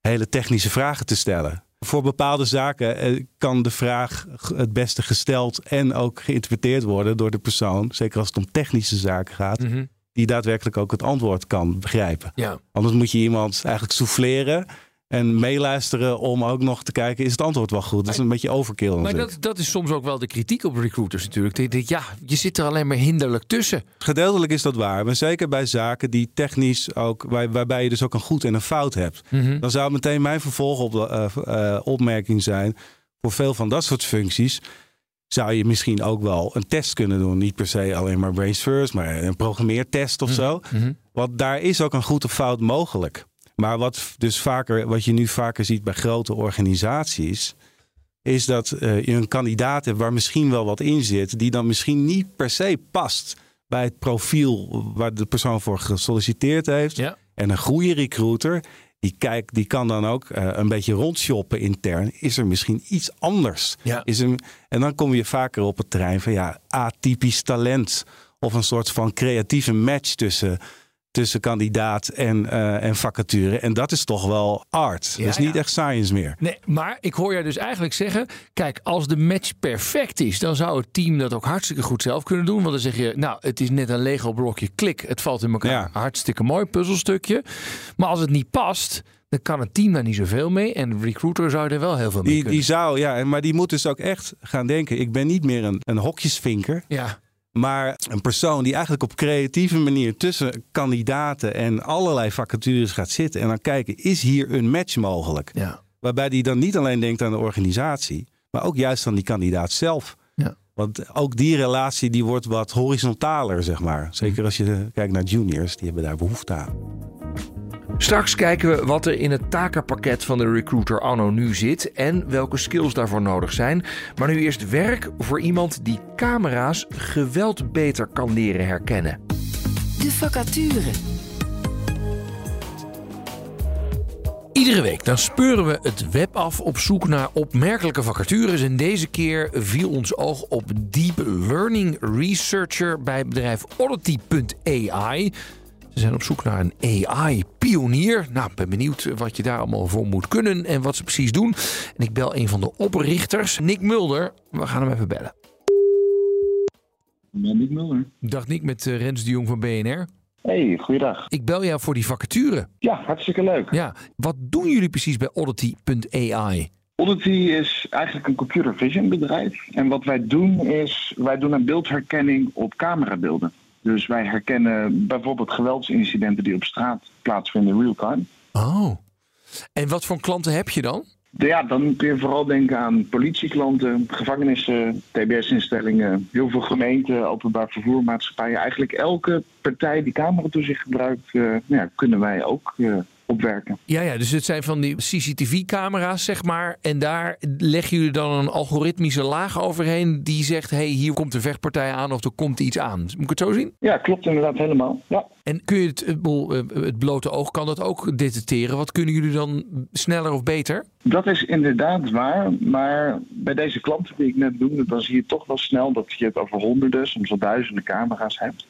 hele technische vragen te stellen. Voor bepaalde zaken eh, kan de vraag het beste gesteld en ook geïnterpreteerd worden door de persoon, zeker als het om technische zaken gaat, Mhm. die daadwerkelijk ook het antwoord kan begrijpen. Ja. Anders moet je iemand eigenlijk souffleren en meeluisteren om ook nog te kijken, is het antwoord wel goed? Dat is een beetje overkill Maar natuurlijk. dat, dat is soms ook wel de kritiek op recruiters natuurlijk. Die Ja, je zit er alleen maar hinderlijk tussen. Gedeeltelijk is dat waar, maar zeker bij zaken die technisch ook, waar, waarbij je dus ook een goed en een fout hebt. Mhm. Dan zou meteen mijn vervolgopmerking zijn, voor veel van dat soort functies zou je misschien ook wel een test kunnen doen. Niet per se alleen maar brains first, maar een programmeertest of zo. Mhm. Want daar is ook een goed of fout mogelijk. Maar wat, dus vaker, wat je nu vaker ziet bij grote organisaties, is dat eh, je een kandidaat hebt waar misschien wel wat in zit, die dan misschien niet per se past bij het profiel waar de persoon voor gesolliciteerd heeft. Ja. En een goede recruiter, die, kijkt, die kan dan ook eh, een beetje rondshoppen intern. Is er misschien iets anders? Ja. Is er, en dan kom je vaker op het terrein van ja, atypisch talent. Of een soort van creatieve match tussen, tussen kandidaat en, eh, en vacature. En dat is toch wel art. Ja, dat is niet ja. echt science meer. Nee, maar ik hoor je dus eigenlijk zeggen: kijk, als de match perfect is, dan zou het team dat ook hartstikke goed zelf kunnen doen. Want dan zeg je, nou, het is net een Lego-blokje, klik, het valt in elkaar. Ja. Hartstikke mooi puzzelstukje. Maar als het niet past, dan kan het team daar niet zoveel mee. En de recruiter zou er wel heel veel mee Die, kunnen. die zou, ja, maar die moet dus ook echt gaan denken. Ik ben niet meer een, een hokjesvinker. Ja, Maar een persoon die eigenlijk op creatieve manier tussen kandidaten en allerlei vacatures gaat zitten. En dan kijken, is hier een match mogelijk? ja. Waarbij die dan niet alleen denkt aan de organisatie, maar ook juist aan die kandidaat zelf. Ja. Want ook die relatie die wordt wat horizontaler, zeg maar. Zeker als je kijkt naar juniors, die hebben daar behoefte aan. Straks kijken we wat er in het takenpakket van de recruiter anno nu zit en welke skills daarvoor nodig zijn. Maar nu eerst werk voor iemand die camera's geweld beter kan leren herkennen. De vacature. Iedere week dan speuren we het web af op zoek naar opmerkelijke vacatures. En deze keer viel ons oog op Deep Learning Researcher bij het bedrijf Oddity.ai. Ze zijn op zoek naar een AI-pionier. Nou, ben benieuwd wat je daar allemaal voor moet kunnen en wat ze precies doen. En ik bel een van de oprichters, Nick Mulder. We gaan hem even bellen. Ben Nick Mulder. Dag Nick met eh, Rens de Jong van BNR. Hey, goeiedag. Ik bel jou voor die vacature. Ja, hartstikke leuk. Ja, wat doen jullie precies bij Oddity.ai? Oddity is eigenlijk een computer vision bedrijf. En wat wij doen is, wij doen een beeldherkenning op camerabeelden. Dus wij herkennen bijvoorbeeld geweldsincidenten die op straat plaatsvinden in real time. Oh. En wat voor klanten heb je dan? Ja, dan kun je vooral denken aan politieklanten, gevangenissen, TBS-instellingen, heel veel gemeenten, openbaar vervoermaatschappijen. Eigenlijk elke partij die cameratoezicht gebruikt, eh, nou ja, kunnen wij ook eh, opwerken. Ja, ja, dus het zijn van die CCTV-camera's, zeg maar. En daar leggen jullie dan een algoritmische laag overheen die zegt: hey, hier komt een vechtpartij aan of er komt iets aan. Moet ik het zo zien? Ja, klopt inderdaad helemaal. Ja. En kun je het, boel, eh, het blote oog kan dat ook detecteren? Wat kunnen jullie dan sneller of beter? Dat is inderdaad waar, maar bij deze klanten die ik net noemde, dan zie je toch wel snel dat je het over honderden, soms wel duizenden camera's hebt.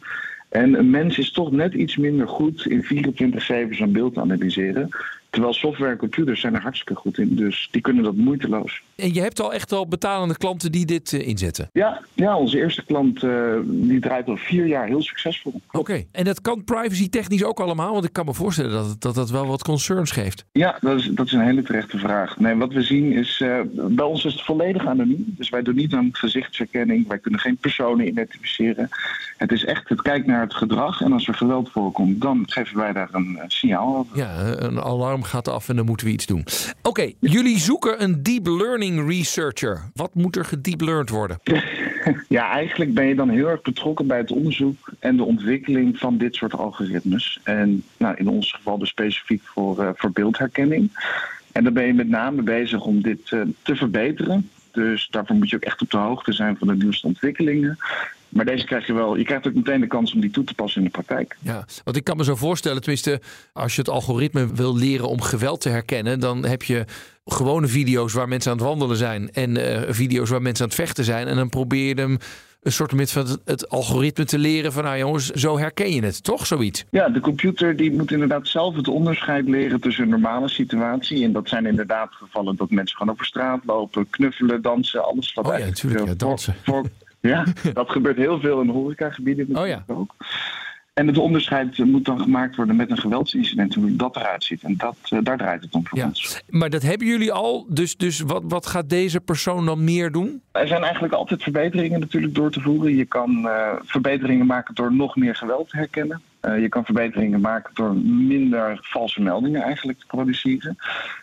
En een mens is toch net iets minder goed in 24-7 zo'n beeld te analyseren. Terwijl software en computers zijn er hartstikke goed in. Dus die kunnen dat moeiteloos. En je hebt al echt al betalende klanten die dit eh, inzetten? Ja, ja, onze eerste klant uh, die draait al vier jaar heel succesvol. Oké, en dat kan privacy technisch ook allemaal? Want ik kan me voorstellen dat dat, dat wel wat concerns geeft. Ja, dat is, dat is een hele terechte vraag. Nee, wat we zien is, uh, bij ons is het volledig anoniem. Dus wij doen niet aan gezichtsherkenning. Wij kunnen geen personen identificeren. Het is echt, het kijkt naar het gedrag. En als er geweld voorkomt, dan geven wij daar een signaal over. Ja, een alarm gaat af en dan moeten we iets doen. Oké, jullie zoeken een deep learning researcher. Wat moet er gedeep learned worden? Ja, eigenlijk ben je dan heel erg betrokken bij het onderzoek en de ontwikkeling van dit soort algoritmes. En nou, in ons geval dus specifiek voor, uh, voor beeldherkenning. En dan ben je met name bezig om dit uh, te verbeteren. Dus daarvoor moet je ook echt op de hoogte zijn van de nieuwste ontwikkelingen. Maar deze krijg je wel. Je krijgt ook meteen de kans om die toe te passen in de praktijk. Ja, want ik kan me zo voorstellen, tenminste, als je het algoritme wil leren om geweld te herkennen, dan heb je gewone video's waar mensen aan het wandelen zijn en uh, video's waar mensen aan het vechten zijn. En dan probeer je hem een soort van het, het, algoritme te leren van nou jongens, zo herken je het, toch zoiets? Ja, de computer die moet inderdaad zelf het onderscheid leren tussen een normale situatie. En dat zijn inderdaad gevallen dat mensen gewoon over straat lopen, knuffelen, dansen, alles wat oh, ja, natuurlijk, ja, dansen. Voor, ja, dat gebeurt heel veel in horecagebieden natuurlijk oh, ja. ook. En het onderscheid moet dan gemaakt worden met een geweldsincident, hoe dat eruit ziet. En dat, uh, daar draait het om voor ja. ons. Maar dat hebben jullie al, dus, dus wat, wat gaat deze persoon dan meer doen? Er zijn eigenlijk altijd verbeteringen natuurlijk door te voeren. Je kan uh, verbeteringen maken door nog meer geweld te herkennen. Uh, je kan verbeteringen maken door minder valse meldingen eigenlijk te produceren.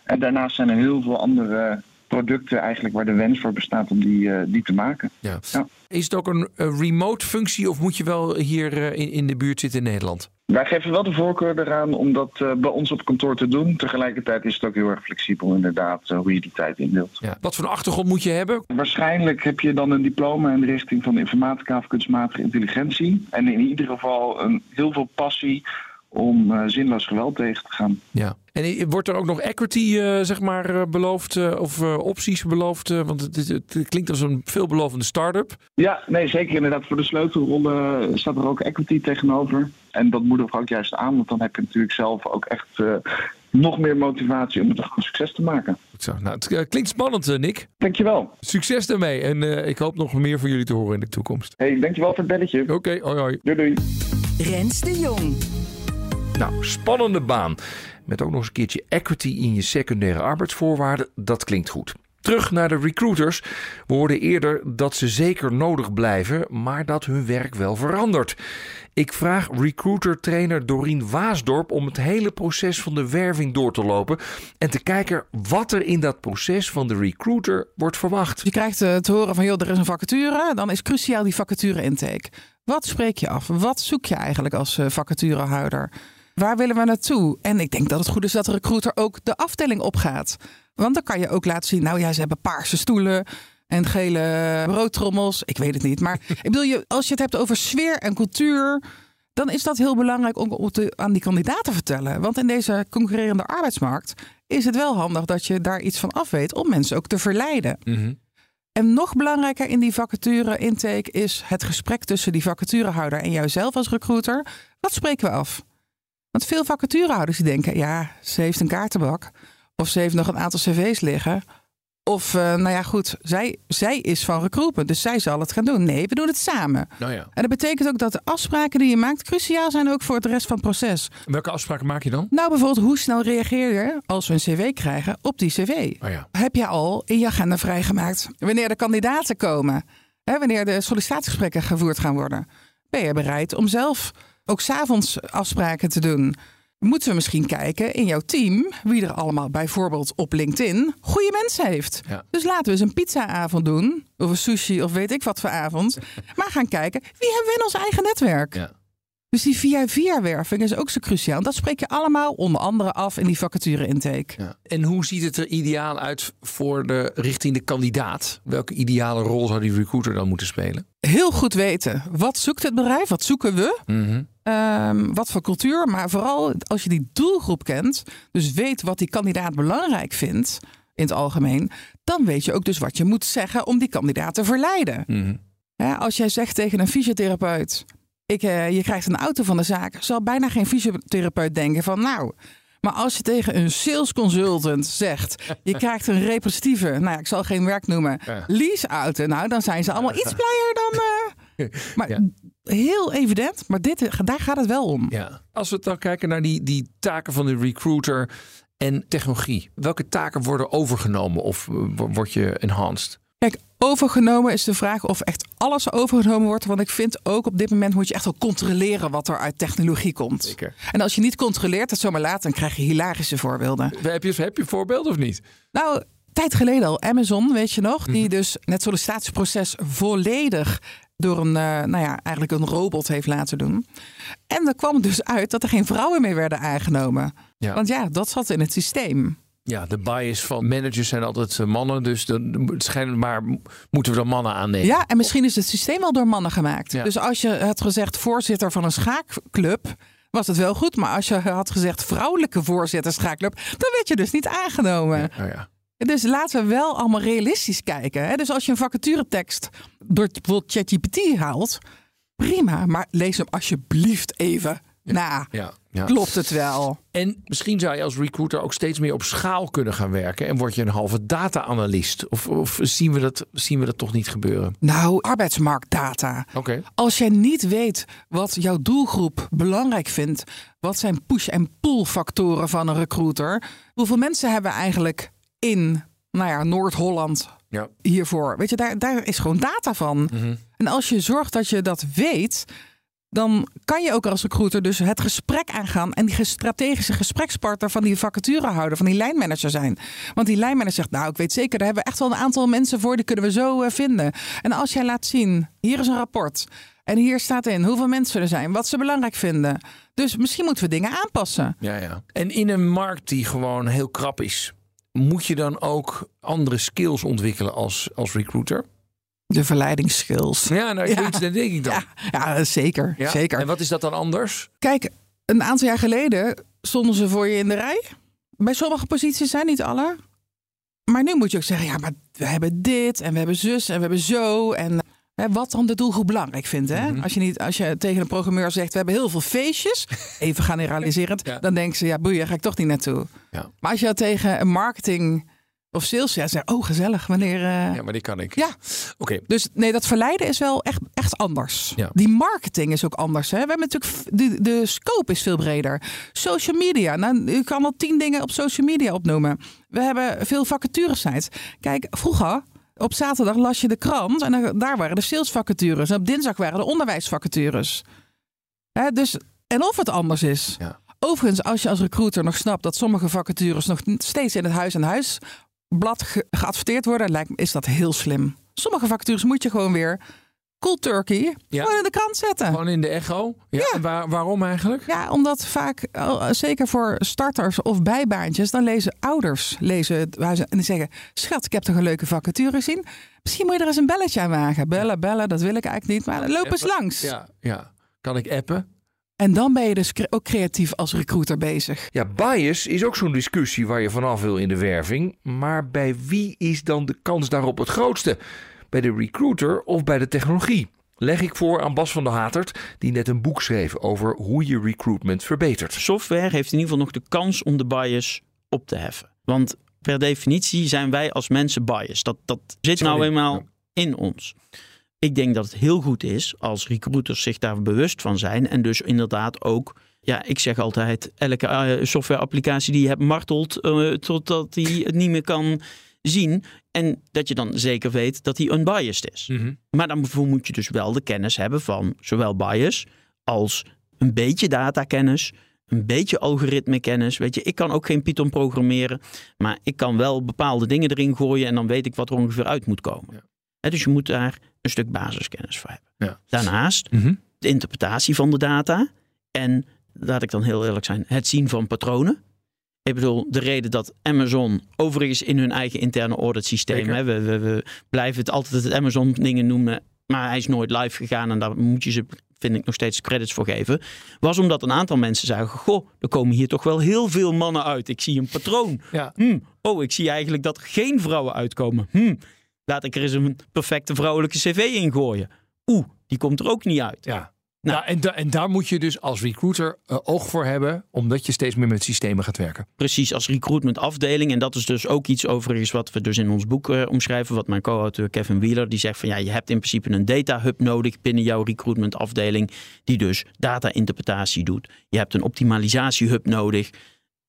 En daarnaast zijn er heel veel andere producten eigenlijk waar de wens voor bestaat om die, uh, die te maken. Ja. ja. Is het ook een, een, remote functie of moet je wel hier uh, in, in de buurt zitten in Nederland? Wij geven wel de voorkeur eraan om dat uh, bij ons op kantoor te doen. Tegelijkertijd is het ook heel erg flexibel inderdaad hoe je die tijd indeelt. Ja. Wat voor een achtergrond moet je hebben? Waarschijnlijk heb je dan een diploma in de richting van informatica of kunstmatige intelligentie. En in ieder geval een, heel veel passie om uh, zinloos geweld tegen te gaan. Ja. En wordt er ook nog equity uh, zeg maar, uh, beloofd uh, of opties beloofd? want het, het, het, klinkt als een veelbelovende start-up. Ja, nee, zeker inderdaad. Voor de sleutelrollen staat er ook equity tegenover. En dat moedigen we ook juist aan, want dan heb je natuurlijk zelf ook echt nog meer motivatie om het een succes te maken. Zo, nou, het klinkt spannend, Nick. Dankjewel. Succes daarmee en ik hoop nog meer van jullie te horen in de toekomst. Hey, dankjewel voor het belletje. Oké, okay, hoi hoi. Doei doei. Rens de Jong. Nou, spannende baan. Met ook nog eens een keertje equity in je secundaire arbeidsvoorwaarden. Dat klinkt goed. Terug naar de recruiters. We hoorden eerder dat ze zeker nodig blijven, maar dat hun werk wel verandert. Ik vraag recruiter-trainer Dorien Waasdorp om het hele proces van de werving door te lopen en te kijken wat er in dat proces van de recruiter wordt verwacht. Je krijgt te horen van joh, er is een vacature, dan is cruciaal die vacature intake. Wat spreek je af? Wat zoek je eigenlijk als vacaturehouder? Waar willen we naartoe? En ik denk dat het goed is dat de recruiter ook de afdeling opgaat. Want dan kan je ook laten zien, nou ja, ze hebben paarse stoelen en gele broodtrommels. Ik weet het niet. Maar ik bedoel, je, als je het hebt over sfeer en cultuur, dan is dat heel belangrijk om te, aan die kandidaat te vertellen. Want in deze concurrerende arbeidsmarkt is het wel handig dat je daar iets van af weet om mensen ook te verleiden. Mm -hmm. En nog belangrijker in die vacature intake is het gesprek tussen die vacaturehouder en jouzelf als recruiter. Wat spreken we af? Want veel vacaturehouders die denken, ja, ze heeft een kaartenbak. Of ze heeft nog een aantal cv's liggen. Of, uh, nou ja, goed, zij, zij is van recruitment, dus zij zal het gaan doen. Nee, we doen het samen. Nou ja. En dat betekent ook dat de afspraken die je maakt cruciaal zijn ook voor het rest van het proces. Welke afspraken maak je dan? Nou, bijvoorbeeld, hoe snel reageer je als we een cv krijgen op die cv? Oh ja. Heb je al in je agenda vrijgemaakt wanneer de kandidaten komen? Hè, wanneer de sollicitatiegesprekken gevoerd gaan worden? Ben je bereid om zelf ook s'avonds afspraken te doen. Moeten we misschien kijken in jouw team wie er allemaal bijvoorbeeld op LinkedIn goede mensen heeft. Ja. Dus laten we eens een pizzaavond doen, of een sushi of weet ik wat voor avond. maar gaan kijken wie hebben we in ons eigen netwerk. Ja. Dus die via-via werving is ook zo cruciaal. Dat spreek je allemaal onder andere af in die vacature intake. Ja. En hoe ziet het er ideaal uit voor de richting de kandidaat? Welke ideale rol zou die recruiter dan moeten spelen? Heel goed weten. Wat zoekt het bedrijf? Wat zoeken we? Mm -hmm. Um, wat voor cultuur? Maar vooral als je die doelgroep kent, dus weet wat die kandidaat belangrijk vindt in het algemeen, dan weet je ook dus wat je moet zeggen om die kandidaat te verleiden. Mm -hmm. ja, als jij zegt tegen een fysiotherapeut: ik, eh, je krijgt een auto van de zaak, zal bijna geen fysiotherapeut denken van nou. Maar als je tegen een sales consultant zegt, je krijgt een representatieve, nou ja, ik zal geen werk noemen, lease-auto, nou dan zijn ze allemaal iets blijer dan. eh, maar Ja. Heel evident, maar dit, daar gaat het wel om. Ja. Als we dan kijken naar die, die taken van de recruiter en technologie. Welke taken worden overgenomen of eh, wo- word je enhanced? Kijk, overgenomen is de vraag of echt alles overgenomen wordt. Want ik vind ook op dit moment moet je echt wel controleren wat er uit technologie komt. Zeker. En als je niet controleert, het zomaar laat, dan krijg je hilarische voorbeelden. Heb je, heb je een voorbeeld of niet? Nou, tijd geleden al, Amazon, weet je nog, Mhm. die dus het sollicitatieproces volledig door een, eh, nou ja, eigenlijk een robot heeft laten doen. En er kwam dus uit dat er geen vrouwen meer werden aangenomen. Ja. Want ja, dat zat in het systeem. Ja, de bias van managers zijn altijd eh, mannen. Dus dan schijnbaar maar moeten we dan mannen aannemen. Ja, en misschien is het systeem wel door mannen gemaakt. Ja. Dus als je had gezegd voorzitter van een schaakclub, was het wel goed. Maar als je had gezegd vrouwelijke voorzitter schaakclub, dan werd je dus niet aangenomen. Ja. Dus laten we wel allemaal realistisch kijken. Hè? Dus als je een vacaturetekst door bijvoorbeeld ChatGPT haalt, prima. Maar lees hem alsjeblieft even na. Ja, ja. Klopt het wel? En misschien zou je als recruiter ook steeds meer op schaal kunnen gaan werken. En word je een halve data-analyst. Of, of zien, we dat, zien we dat toch niet gebeuren? Nou, arbeidsmarktdata. Oké. Als jij niet weet wat jouw doelgroep belangrijk vindt, wat zijn push- en pull factoren van een recruiter, hoeveel mensen hebben we eigenlijk in nou ja, Noord-Holland Ja. hiervoor? Weet je, daar, daar is gewoon data van. Mhm. En als je zorgt dat je dat weet, dan kan je ook als recruiter dus het gesprek aangaan en die strategische gesprekspartner van die vacaturehouder, van die lijnmanager zijn. Want die lijnmanager zegt, nou ik weet zeker, daar hebben we echt wel een aantal mensen voor, die kunnen we zo eh, vinden. En als jij laat zien, hier is een rapport en hier staat in hoeveel mensen er zijn, wat ze belangrijk vinden. Dus misschien moeten we dingen aanpassen. Ja, ja. En in een markt die gewoon heel krap is, moet je dan ook andere skills ontwikkelen als, als recruiter? De verleidingsskills. Ja, nou, zoiets, dat denk ik dan. Ja, ja zeker, Ja? zeker. En wat is dat dan anders? Kijk, een aantal jaar geleden stonden ze voor je in de rij. Bij sommige posities zijn niet alle. Maar nu moet je ook zeggen, ja, maar we hebben dit en we hebben zus en we hebben zo. En hè, wat dan de doelgroep belangrijk vindt. Hè? Mhm. Als, je niet, als je tegen een programmeur zegt, we hebben heel veel feestjes. Even generaliserend. Ja. Dan denken ze, ja, boeien, ga ik toch niet naartoe. Ja. Maar als je dat tegen een marketing of sales zegt, zeg oh gezellig, wanneer... eh, Ja, maar die kan ik. ja, Oké. dus nee, dat verleiden is wel echt, echt anders. Ja. Die marketing is ook anders. Hè? We hebben natuurlijk de, de scope is veel breder. Social media. Nou, u kan al tien dingen op social media opnoemen. We hebben veel vacaturesites. Kijk, vroeger op zaterdag las je de krant en daar waren de salesvacatures. En op dinsdag waren de onderwijsvacatures. Hè, dus, en of het anders is. Ja. Overigens, als je als recruiter nog snapt dat sommige vacatures nog steeds in het huis en huis blad ge- geadverteerd worden, lijkt is dat heel slim. Sommige vacatures moet je gewoon weer cold turkey Ja. gewoon in de krant zetten. Gewoon in de echo? Ja. Ja. en Waar, waarom eigenlijk? Ja, omdat vaak, oh, zeker voor starters of bijbaantjes, dan lezen ouders lezen het waar ze- en die zeggen: Schat, ik heb toch een leuke vacature gezien. Misschien moet je er eens een belletje aan wagen. Bellen, bellen, dat wil ik eigenlijk niet. Maar loop eens langs. Ja, ja. Kan ik appen? En dan ben je dus ook creatief als recruiter bezig. Ja, bias is ook zo'n discussie waar je vanaf wil in de werving. Maar bij wie is dan de kans daarop het grootste? Bij de recruiter of bij de technologie? Leg ik voor aan Bas van der Hatert, die net een boek schreef over hoe je recruitment verbetert. Software heeft in ieder geval nog de kans om de bias op te heffen. Want per definitie zijn wij als mensen biased. Dat, dat zit nou eenmaal in ons. Ik denk dat het heel goed is als recruiters zich daar bewust van zijn. En dus inderdaad ook, ja, ik zeg altijd, elke eh, softwareapplicatie die je hebt martelt eh, totdat hij het niet meer kan zien. En dat je dan zeker weet dat hij unbiased is. Maar dan moet je dus wel de kennis hebben van zowel bias als een beetje datakennis, een beetje algoritmekennis. Weet je, ik kan ook geen Python programmeren, maar ik kan wel bepaalde dingen erin gooien en dan weet ik wat er ongeveer uit moet komen. Dus je moet daar een stuk basiskennis voor hebben. Ja. Daarnaast de interpretatie van de data en, laat ik dan heel eerlijk zijn, het zien van patronen. Ik bedoel, de reden dat Amazon overigens in hun eigen interne audit systeem, Zeker. hè, we, we, we blijven het altijd het Amazon dingen noemen, maar hij is nooit live gegaan en daar moet je ze, vind ik, nog steeds credits voor geven. Was omdat een aantal mensen zagen, goh, er komen hier toch wel heel veel mannen uit. Ik zie een patroon. Ja. Hm, oh, ik zie eigenlijk dat er geen vrouwen uitkomen. Hm, laat ik er eens een perfecte vrouwelijke cv in gooien. Oeh, die komt er ook niet uit. Ja. Nou, en, da- en daar moet je dus als recruiter eh, oog voor hebben, omdat je steeds meer met systemen gaat werken. Precies, als recruitment afdeling. En dat is dus ook iets overigens wat we dus in ons boek eh, omschrijven. Wat mijn co-auteur Kevin Wheeler, die zegt van ja, je hebt in principe een data hub nodig binnen jouw recruitment afdeling. Die dus data interpretatie doet. Je hebt een optimalisatie hub nodig.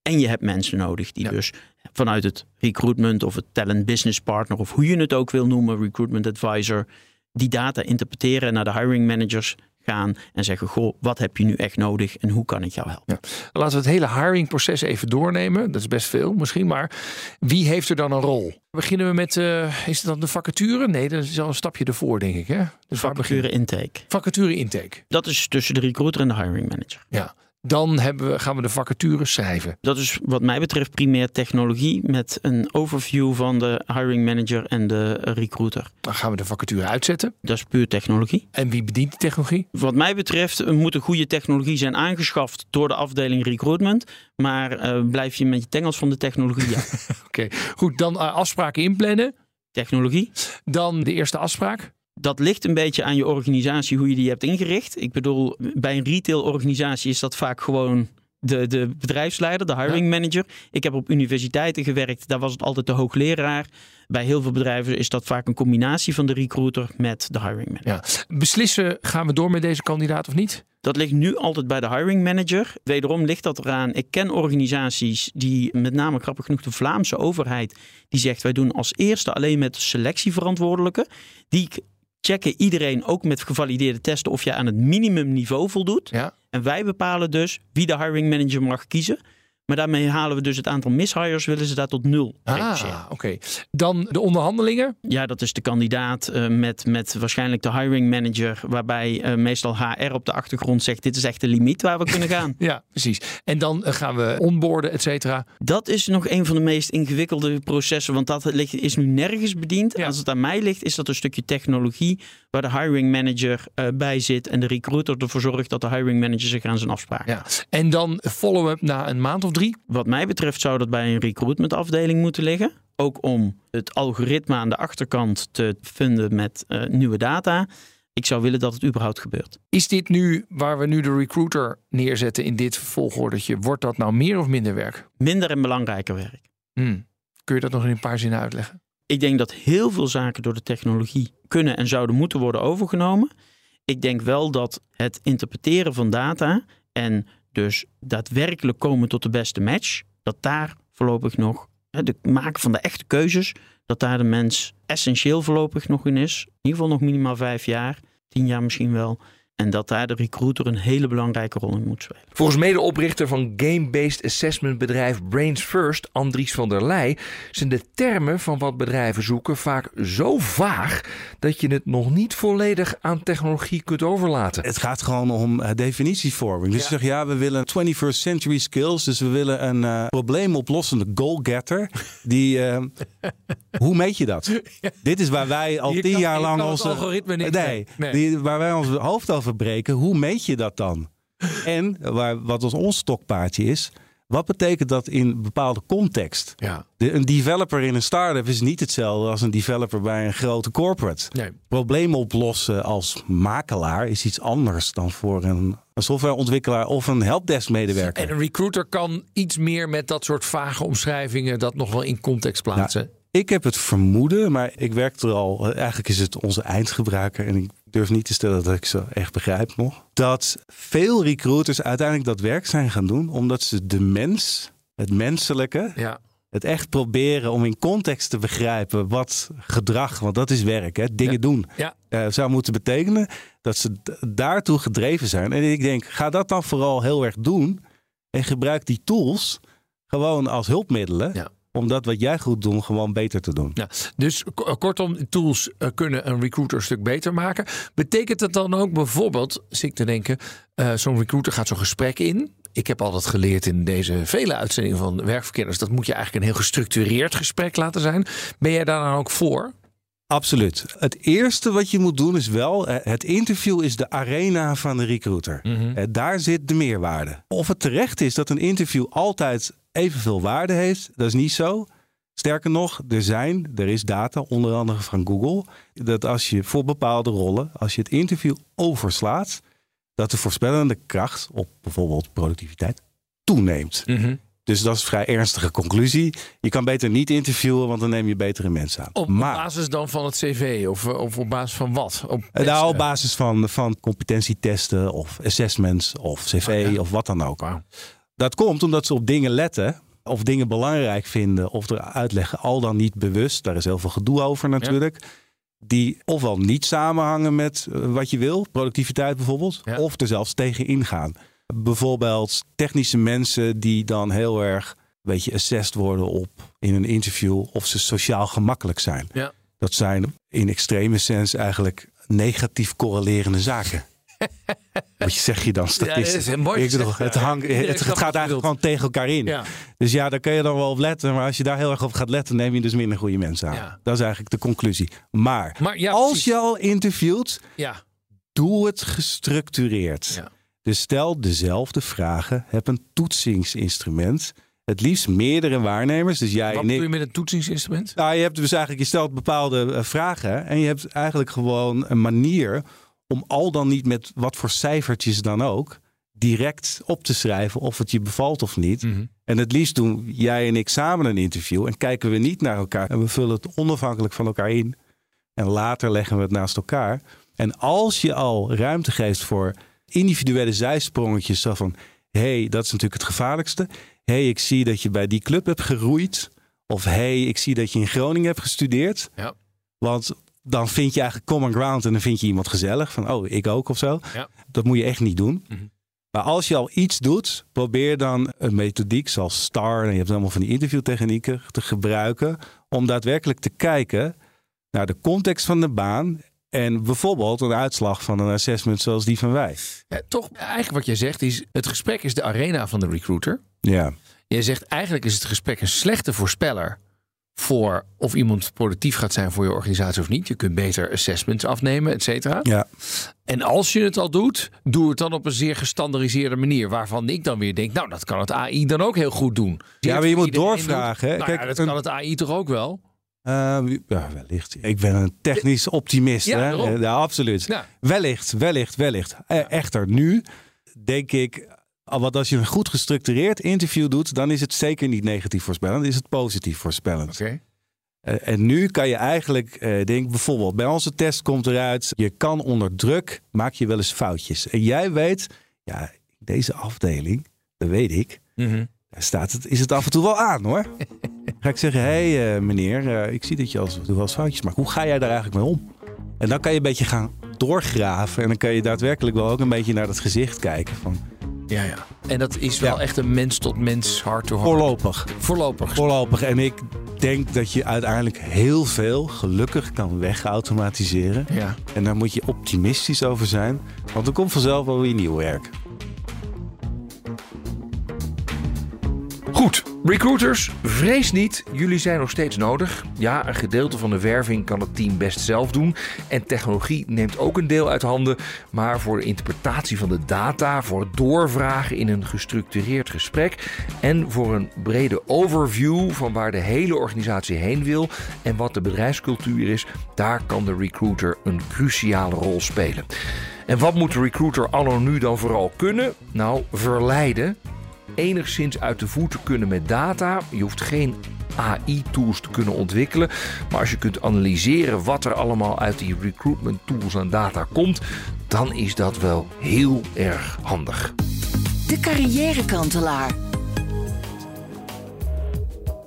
En je hebt mensen nodig die dus vanuit het recruitment of het talent business partner of hoe je het ook wil noemen, recruitment advisor, die data interpreteren en naar de hiring managers gaan en zeggen: Goh, wat heb je nu echt nodig en hoe kan ik jou helpen? Laten we het hele hiringproces even doornemen. Dat is best veel misschien, maar wie heeft er dan een rol? Beginnen we met, eh, is het dan de vacature? Nee, dat is al een stapje ervoor, denk ik. Hè? Dus Vacature intake. Vacature intake. Dat is tussen de recruiter en de hiring manager. Ja. Dan hebben we, gaan we de vacature schrijven. Dat is wat mij betreft primair technologie met een overview van de hiring manager en de recruiter. Dan gaan we de vacature uitzetten. Dat is puur technologie. En wie bedient die technologie? Wat mij betreft moet een goede technologie zijn aangeschaft door de afdeling recruitment. Maar eh, blijf je met je tengels van de technologie ja. Oké, goed. Dan eh, afspraken inplannen. Technologie. Dan de eerste afspraak. Dat ligt een beetje aan je organisatie, hoe je die hebt ingericht. Ik bedoel, bij een retailorganisatie is dat vaak gewoon de, de bedrijfsleider, de hiring manager. Ik heb op universiteiten gewerkt, daar was het altijd de hoogleraar. Bij heel veel bedrijven is dat vaak een combinatie van de recruiter met de hiring manager. Ja. Beslissen, gaan we door met deze kandidaat of niet? Dat ligt nu altijd bij de hiring manager. Wederom ligt dat eraan. Ik ken organisaties die, met name grappig genoeg de Vlaamse overheid, die zegt wij doen als eerste alleen met de selectieverantwoordelijke. Die checken iedereen ook met gevalideerde testen of je aan het minimumniveau voldoet. Ja. En wij bepalen dus wie de hiring manager mag kiezen. Maar daarmee halen we dus het aantal mishires, willen ze daar tot nul reduceren. Ah, oké. Dan de onderhandelingen. Ja, dat is de kandidaat eh, met, met waarschijnlijk de hiring manager, waarbij eh, meestal HR op de achtergrond zegt: dit is echt de limiet waar we kunnen gaan. Ja, precies. En dan eh, gaan we onboarden, et cetera. Dat is nog een van de meest ingewikkelde processen, want dat ligt, is nu nergens bediend. Als het aan mij ligt, is dat een stukje technologie waar de hiring manager bij zit en de recruiter ervoor zorgt dat de hiring manager zich aan zijn afspraken. Ja. En dan follow-up na een maand of drie. Wat mij betreft zou dat bij een recruitment afdeling moeten liggen. Ook om het algoritme aan de achterkant te vinden met eh, nieuwe data. Ik zou willen dat het überhaupt gebeurt. Is dit nu waar we nu de recruiter neerzetten in dit volgordetje? Wordt dat nou meer of minder werk? Minder en belangrijker werk. Hmm. Kun je dat nog in een paar zinnen uitleggen? Ik denk dat heel veel zaken door de technologie kunnen en zouden moeten worden overgenomen. Ik denk wel dat het interpreteren van data en dus daadwerkelijk komen tot de beste match, dat daar voorlopig nog het maken van de echte keuzes, dat daar de mens essentieel voorlopig nog in is. In ieder geval nog minimaal vijf jaar, tien jaar misschien wel. En dat daar de recruiter een hele belangrijke rol in moet spelen. Volgens medeoprichter van game-based assessment bedrijf Brains First, Andries van der Leij, zijn de termen van wat bedrijven zoeken vaak zo vaag dat je het nog niet volledig aan technologie kunt overlaten. Het gaat gewoon om uh, definitievorming. Dus je zegt ja, we willen 21st century skills. Dus we willen een uh, probleemoplossende goal-getter. Die, uh, hoe meet je dat? Dit is waar wij al Je tien kan- jaar lang onze... algoritme niet- nee, nee. Die, waar wij ons hoofd over breken. Hoe meet je dat dan? En waar, wat ons, ons stokpaardje is... Wat betekent dat in een bepaalde context? Ja. De, een developer in een start-up is niet hetzelfde als een developer bij een grote corporate. Nee. Problemen oplossen als makelaar is iets anders dan voor een, een softwareontwikkelaar of een helpdesk-medewerker. En een recruiter kan iets meer met dat soort vage omschrijvingen dat nog wel in context plaatsen. Ik heb het vermoeden, maar ik werk er al. Eigenlijk is het onze eindgebruiker. En ik durf niet te stellen dat ik ze echt begrijp nog. Dat veel recruiters uiteindelijk dat werk zijn gaan doen. Omdat ze de mens, het menselijke, Ja. het echt proberen om in context te begrijpen wat gedrag, want dat is werk, hè, dingen Ja. doen, Ja. eh, zou moeten betekenen. Dat ze daartoe gedreven zijn. En ik denk, ga dat dan vooral heel erg doen. En gebruik die tools gewoon als hulpmiddelen. Ja. Om dat wat jij goed doet, gewoon beter te doen. Ja, dus k- kortom, tools eh, kunnen een recruiter een stuk beter maken. Betekent het dan ook bijvoorbeeld, zit ik te denken, eh, zo'n recruiter gaat zo'n gesprek in. Ik heb altijd geleerd in deze vele uitzendingen van werkverkenners, dat moet je eigenlijk een heel gestructureerd gesprek laten zijn. Ben jij daar dan ook voor? Absoluut. Het eerste wat je moet doen is wel, eh, het interview is de arena van de recruiter. Eh, Daar zit de meerwaarde. Of het terecht is dat een interview altijd evenveel waarde heeft, dat is niet zo. Sterker nog, er zijn, er is data, onder andere van Google, dat als je voor bepaalde rollen, als je het interview overslaat, dat de voorspellende kracht op bijvoorbeeld productiviteit toeneemt. Mhm. Dus dat is een vrij ernstige conclusie. Je kan beter niet interviewen, want dan neem je betere mensen aan. Op, maar basis dan van het cv of, eh, of op basis van wat? Op eh, nou, op basis van, van competentietesten of assessments of cv of wat dan ook. Dat komt omdat ze op dingen letten of dingen belangrijk vinden of er uitleggen, al dan niet bewust. Daar is heel veel gedoe over natuurlijk. Die ofwel niet samenhangen met eh, wat je wil, productiviteit bijvoorbeeld, of er zelfs tegen ingaan. Bijvoorbeeld technische mensen die dan heel erg weet je, assessed worden op in een interview of ze sociaal gemakkelijk zijn. Ja. Dat zijn in extreme sens eigenlijk negatief correlerende zaken. Wat zeg je dan statistisch? Ja, mooi Ik bedoel, het, ik het, gaat eigenlijk gewoon tegen elkaar in. Ja. Dus ja, daar kun je dan wel op letten. Maar als je daar heel erg op gaat letten, neem je dus minder goede mensen aan. Dat is eigenlijk de conclusie. Maar, als precies. je al interviewt, Ja. doe het gestructureerd. Dus stel dezelfde vragen. Heb een toetsingsinstrument. Het liefst meerdere waarnemers. Dus jij Wat doe je met een toetsingsinstrument? Nou, je hebt dus eigenlijk, je stelt bepaalde eh, vragen. En je hebt eigenlijk gewoon een manier om al dan niet met wat voor cijfertjes dan ook. direct op te schrijven of het je bevalt of niet. Mhm. En het liefst doen jij en ik samen een interview. En kijken we niet naar elkaar. En we vullen het onafhankelijk van elkaar in. En later leggen we het naast elkaar. En als je al ruimte geeft voor individuele zijsprongetjes. Zo van, hé, hey, dat is natuurlijk het gevaarlijkste. Hé, hey, ik zie dat je bij die club hebt geroeid. Of hé, hey, ik zie dat je in Groningen hebt gestudeerd. Ja. Want dan vind je eigenlijk common ground en dan vind je iemand gezellig. Van, oh, ik ook of zo. Ja. Dat moet je echt niet doen. Mhm. Maar als je al iets doet, probeer dan een methodiek zoals STAR. En je hebt allemaal van die interviewtechnieken te gebruiken. Om daadwerkelijk te kijken naar de context van de baan. En bijvoorbeeld een uitslag van een assessment zoals die van wij. Ja, toch, eigenlijk wat jij zegt is, het gesprek is de arena van de recruiter. Ja. Jij zegt eigenlijk is het gesprek een slechte voorspeller voor of iemand productief gaat zijn voor je organisatie of niet. Je kunt beter assessments afnemen, et cetera. Ja. En als je het al doet, doe het dan op een zeer gestandardiseerde manier. Waarvan ik dan weer denk, nou, dat kan het AI dan ook heel goed doen. Ja, maar je moet doorvragen, hè. Nou Kijk, ja, dat een- kan het AI toch ook wel? Uh, ja, wellicht. Ik ben een technisch optimist. Ja, hè? Ja, absoluut. Wellicht, wellicht, wellicht. Eh, Echter, nu denk ik, al wat als je een goed gestructureerd interview doet, dan is het zeker niet negatief voorspellend, is het positief voorspellend. Oké. Eh, en nu kan je eigenlijk, eh denk bijvoorbeeld, bij onze test komt eruit, je kan onder druk, maak je wel eens foutjes. En jij weet, ja, deze afdeling, dat weet ik, Mhm. daar staat het, is het af en toe wel aan hoor. ga ik zeggen, hé hey, eh, meneer, ik zie dat je af en toe wel eens foutjes maakt. Hoe ga jij daar eigenlijk mee om? En dan kan je een beetje gaan doorgraven. En dan kan je daadwerkelijk wel ook een beetje naar het gezicht kijken. Van, Ja, ja. En dat is wel Ja. echt een mens tot mens, hart to hart. voorlopig. Voorlopig. Voorlopig. En ik denk dat je uiteindelijk heel veel gelukkig kan wegautomatiseren. Ja. En daar moet je optimistisch over zijn. Want er komt vanzelf wel weer nieuw werk. Goed, recruiters, vrees niet. Jullie zijn nog steeds nodig. Ja, een gedeelte van de werving kan het team best zelf doen. En technologie neemt ook een deel uit handen. Maar voor de interpretatie van de data, voor het doorvragen in een gestructureerd gesprek. En voor een brede overview van waar de hele organisatie heen wil. En wat de bedrijfscultuur is, daar kan de recruiter een cruciale rol spelen. En wat moet de recruiter anno nu dan vooral kunnen? Nou, verleiden enigszins uit de voeten kunnen met data. Je hoeft geen AI-tools te kunnen ontwikkelen. Maar als je kunt analyseren wat er allemaal uit die recruitment tools en data komt, dan is dat wel heel erg handig. De carrièrekantelaar.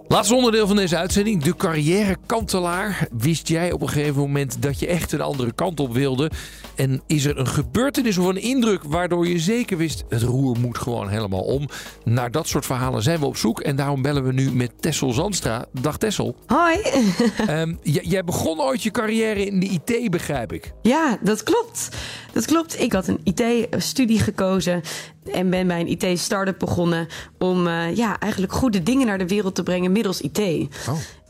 Laatste onderdeel van deze uitzending, de carrièrekantelaar. Wist jij op een gegeven moment dat je echt een andere kant op wilde? En is er een gebeurtenis of een indruk waardoor je zeker wist... het roer moet gewoon helemaal om? Naar dat soort verhalen zijn we op zoek. En daarom bellen we nu met Tessel Zandstra. Dag Tessel. Hoi. Ehm, jij begon ooit je carrière in de IT, begrijp ik. Ja, dat klopt. Dat klopt. Ik had een IT-studie gekozen en ben bij een IT-startup begonnen om eh, ja, eigenlijk goede dingen naar de wereld te brengen middels IT.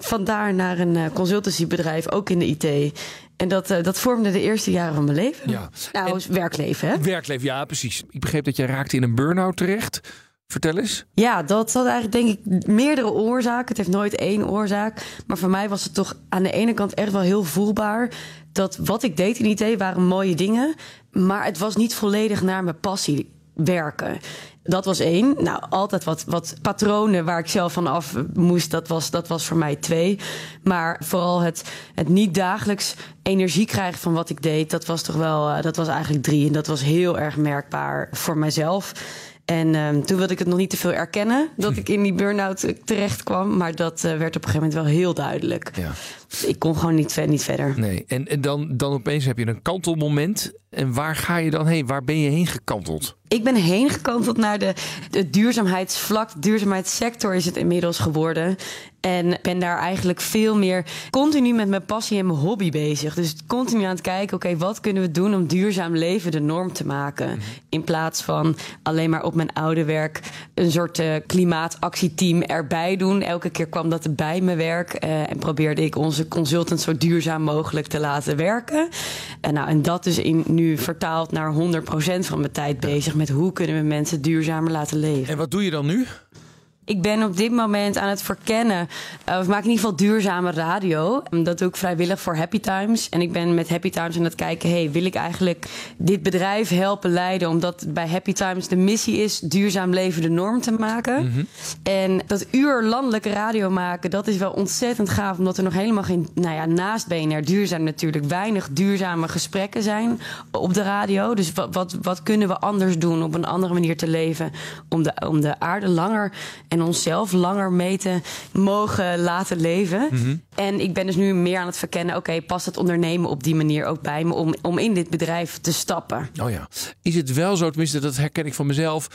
Vandaar naar een eh, consultancybedrijf, ook in de IT. En dat, eh, dat vormde de eerste jaren van mijn leven. Ja. Nou, werkleven, hè? Werkleven, ja precies. Ik begreep dat jij raakte in een burn-out terecht. Vertel eens. Ja, dat had eigenlijk denk ik meerdere oorzaken. Het heeft nooit één oorzaak. Maar voor mij was het toch aan de ene kant echt wel heel voelbaar... dat wat ik deed in IT waren mooie dingen... maar het was niet volledig naar mijn passie werken. Dat was één. Nou, altijd wat, wat patronen waar ik zelf van af moest, dat was, dat was voor mij twee. Maar vooral het, het niet dagelijks energie krijgen van wat ik deed, dat was toch wel, uh, dat was eigenlijk drie. En dat was heel erg merkbaar voor mijzelf. En um, toen wilde ik het nog niet te veel erkennen dat ik in die burn-out terecht kwam. Maar dat uh, werd op een gegeven moment wel heel duidelijk. Ja. Ik kon gewoon niet, niet verder. Nee, en, en dan, dan opeens heb je een kantelmoment. En waar ga je dan heen? Waar ben je heen gekanteld? Ik ben heen gekanteld naar de, de duurzaamheidsvlak. De duurzaamheidssector is het inmiddels geworden. En ben daar eigenlijk veel meer continu met mijn passie en mijn hobby bezig. Dus continu aan het kijken, oké, okay, wat kunnen we doen om duurzaam leven de norm te maken? In plaats van alleen maar op mijn oude werk een soort uh, klimaatactieteam erbij doen. Elke keer kwam dat bij mijn werk uh, en probeerde ik onze consultants zo duurzaam mogelijk te laten werken. En, nou, en dat is in, nu vertaald naar 100% van mijn tijd bezig met hoe kunnen we mensen duurzamer laten leven. En wat doe je dan nu? Ik ben op dit moment aan het verkennen, uh, of maak in ieder geval duurzame radio. Dat doe ik vrijwillig voor Happy Times. En ik ben met Happy Times aan het kijken, hey, wil ik eigenlijk dit bedrijf helpen leiden? Omdat bij Happy Times de missie is duurzaam leven de norm te maken. Mm -hmm. En dat uur landelijke radio maken, dat is wel ontzettend gaaf. Omdat er nog helemaal geen, nou ja, naast BNR duurzaam natuurlijk weinig duurzame gesprekken zijn op de radio. Dus wat, wat, wat kunnen we anders doen op een andere manier te leven om de, om de aarde langer en onszelf langer mee te mogen laten leven. Mm -hmm. En ik ben dus nu meer aan het verkennen, oké, okay, past het ondernemen op die manier ook bij me om, om in dit bedrijf te stappen? Oh ja. Is het wel zo, tenminste, dat herken ik van mezelf.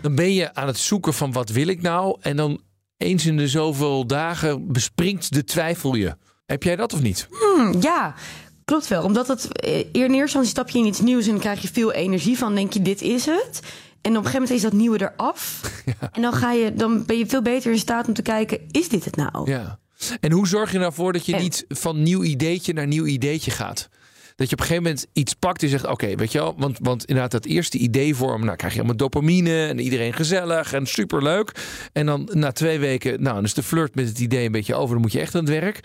Dan ben je aan het zoeken van wat wil ik nou? En dan eens in de zoveel dagen bespringt de twijfel je. Heb jij dat of niet? Hmm, ja. Klopt wel, omdat het in eerste instantie stap je in iets nieuws en dan krijg je veel energie van, denk je, dit is het. En op een gegeven moment is dat nieuwe eraf. Ja. En dan, ga je, dan ben je veel beter in staat om te kijken: is dit het nou? Ja. En hoe zorg je ervoor dat je en... niet van nieuw ideetje naar nieuw ideetje gaat? Dat je op een gegeven moment iets pakt en zegt: Oké, weet je wel, want, want inderdaad, dat eerste idee vormen, nou krijg je allemaal dopamine en iedereen gezellig en superleuk. En dan na twee weken, nou, dan is de flirt met het idee een beetje over, dan moet je echt aan het werk.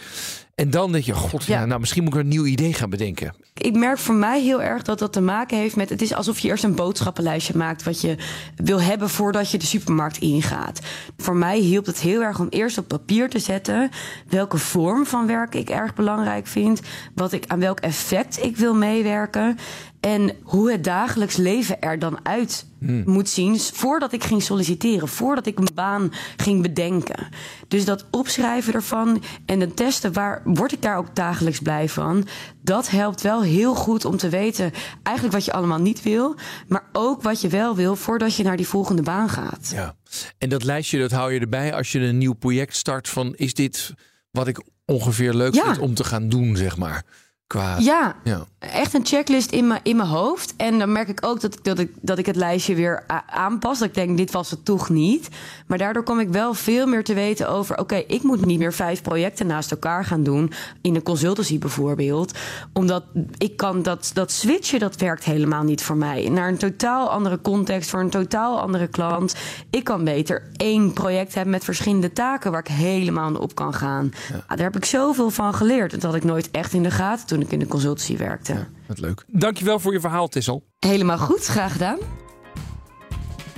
En dan denk je, god, ja. nou misschien moet ik een nieuw idee gaan bedenken. Ik merk voor mij heel erg dat dat te maken heeft met... het is alsof je eerst een boodschappenlijstje maakt... wat je wil hebben voordat je de supermarkt ingaat. Voor mij hielp het heel erg om eerst op papier te zetten... welke vorm van werk ik erg belangrijk vind... wat ik, aan welk effect ik wil meewerken... En hoe het dagelijks leven er dan uit hmm. moet zien voordat ik ging solliciteren, voordat ik een baan ging bedenken. Dus dat opschrijven ervan en het testen, waar word ik daar ook dagelijks blij van? Dat helpt wel heel goed om te weten eigenlijk wat je allemaal niet wil, maar ook wat je wel wil voordat je naar die volgende baan gaat. Ja. En dat lijstje, dat hou je erbij als je een nieuw project start van is dit wat ik ongeveer leuk ja. vind om te gaan doen, zeg maar. Qua, ja, ja, echt een checklist in mijn, in mijn hoofd. En dan merk ik ook dat ik, dat, ik, dat ik het lijstje weer aanpas. Dat ik denk, dit was het toch niet. Maar daardoor kom ik wel veel meer te weten over... oké, okay, ik moet niet meer vijf projecten naast elkaar gaan doen... in een consultancy bijvoorbeeld. Omdat ik kan dat, dat switchen, dat werkt helemaal niet voor mij. Naar een totaal andere context, voor een totaal andere klant. Ik kan beter één project hebben met verschillende taken... waar ik helemaal op kan gaan. Ja. daar heb ik zoveel van geleerd. Dat had ik nooit echt in de gaten toen ik in de consultancy werkte. Wat leuk. Dankjewel voor je verhaal, Tissel. Helemaal goed, graag gedaan.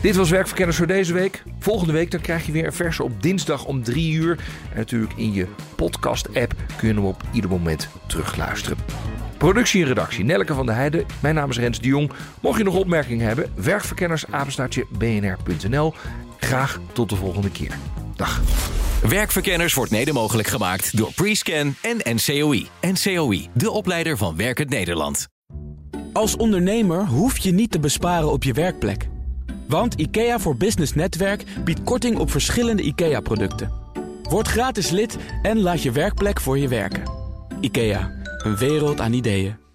Dit was Werkverkenners voor deze week. Volgende week dan krijg je weer een verse op dinsdag om 3 uur. En natuurlijk in je podcast-app kun je hem op ieder moment terugluisteren. Productie en redactie Nelke van der Heijden. Mijn naam is Rens de Jong. Mocht je nog opmerkingen hebben, werkverkenners bnr.nl. Graag tot de volgende keer. Werkverkenners wordt mede mogelijk gemaakt door Prescan en NCOI. NCOI, de opleider van Werkend Nederland. Als ondernemer hoef je niet te besparen op je werkplek. Want IKEA voor Business Netwerk biedt korting op verschillende IKEA-producten. Word gratis lid en laat je werkplek voor je werken. IKEA, een wereld aan ideeën.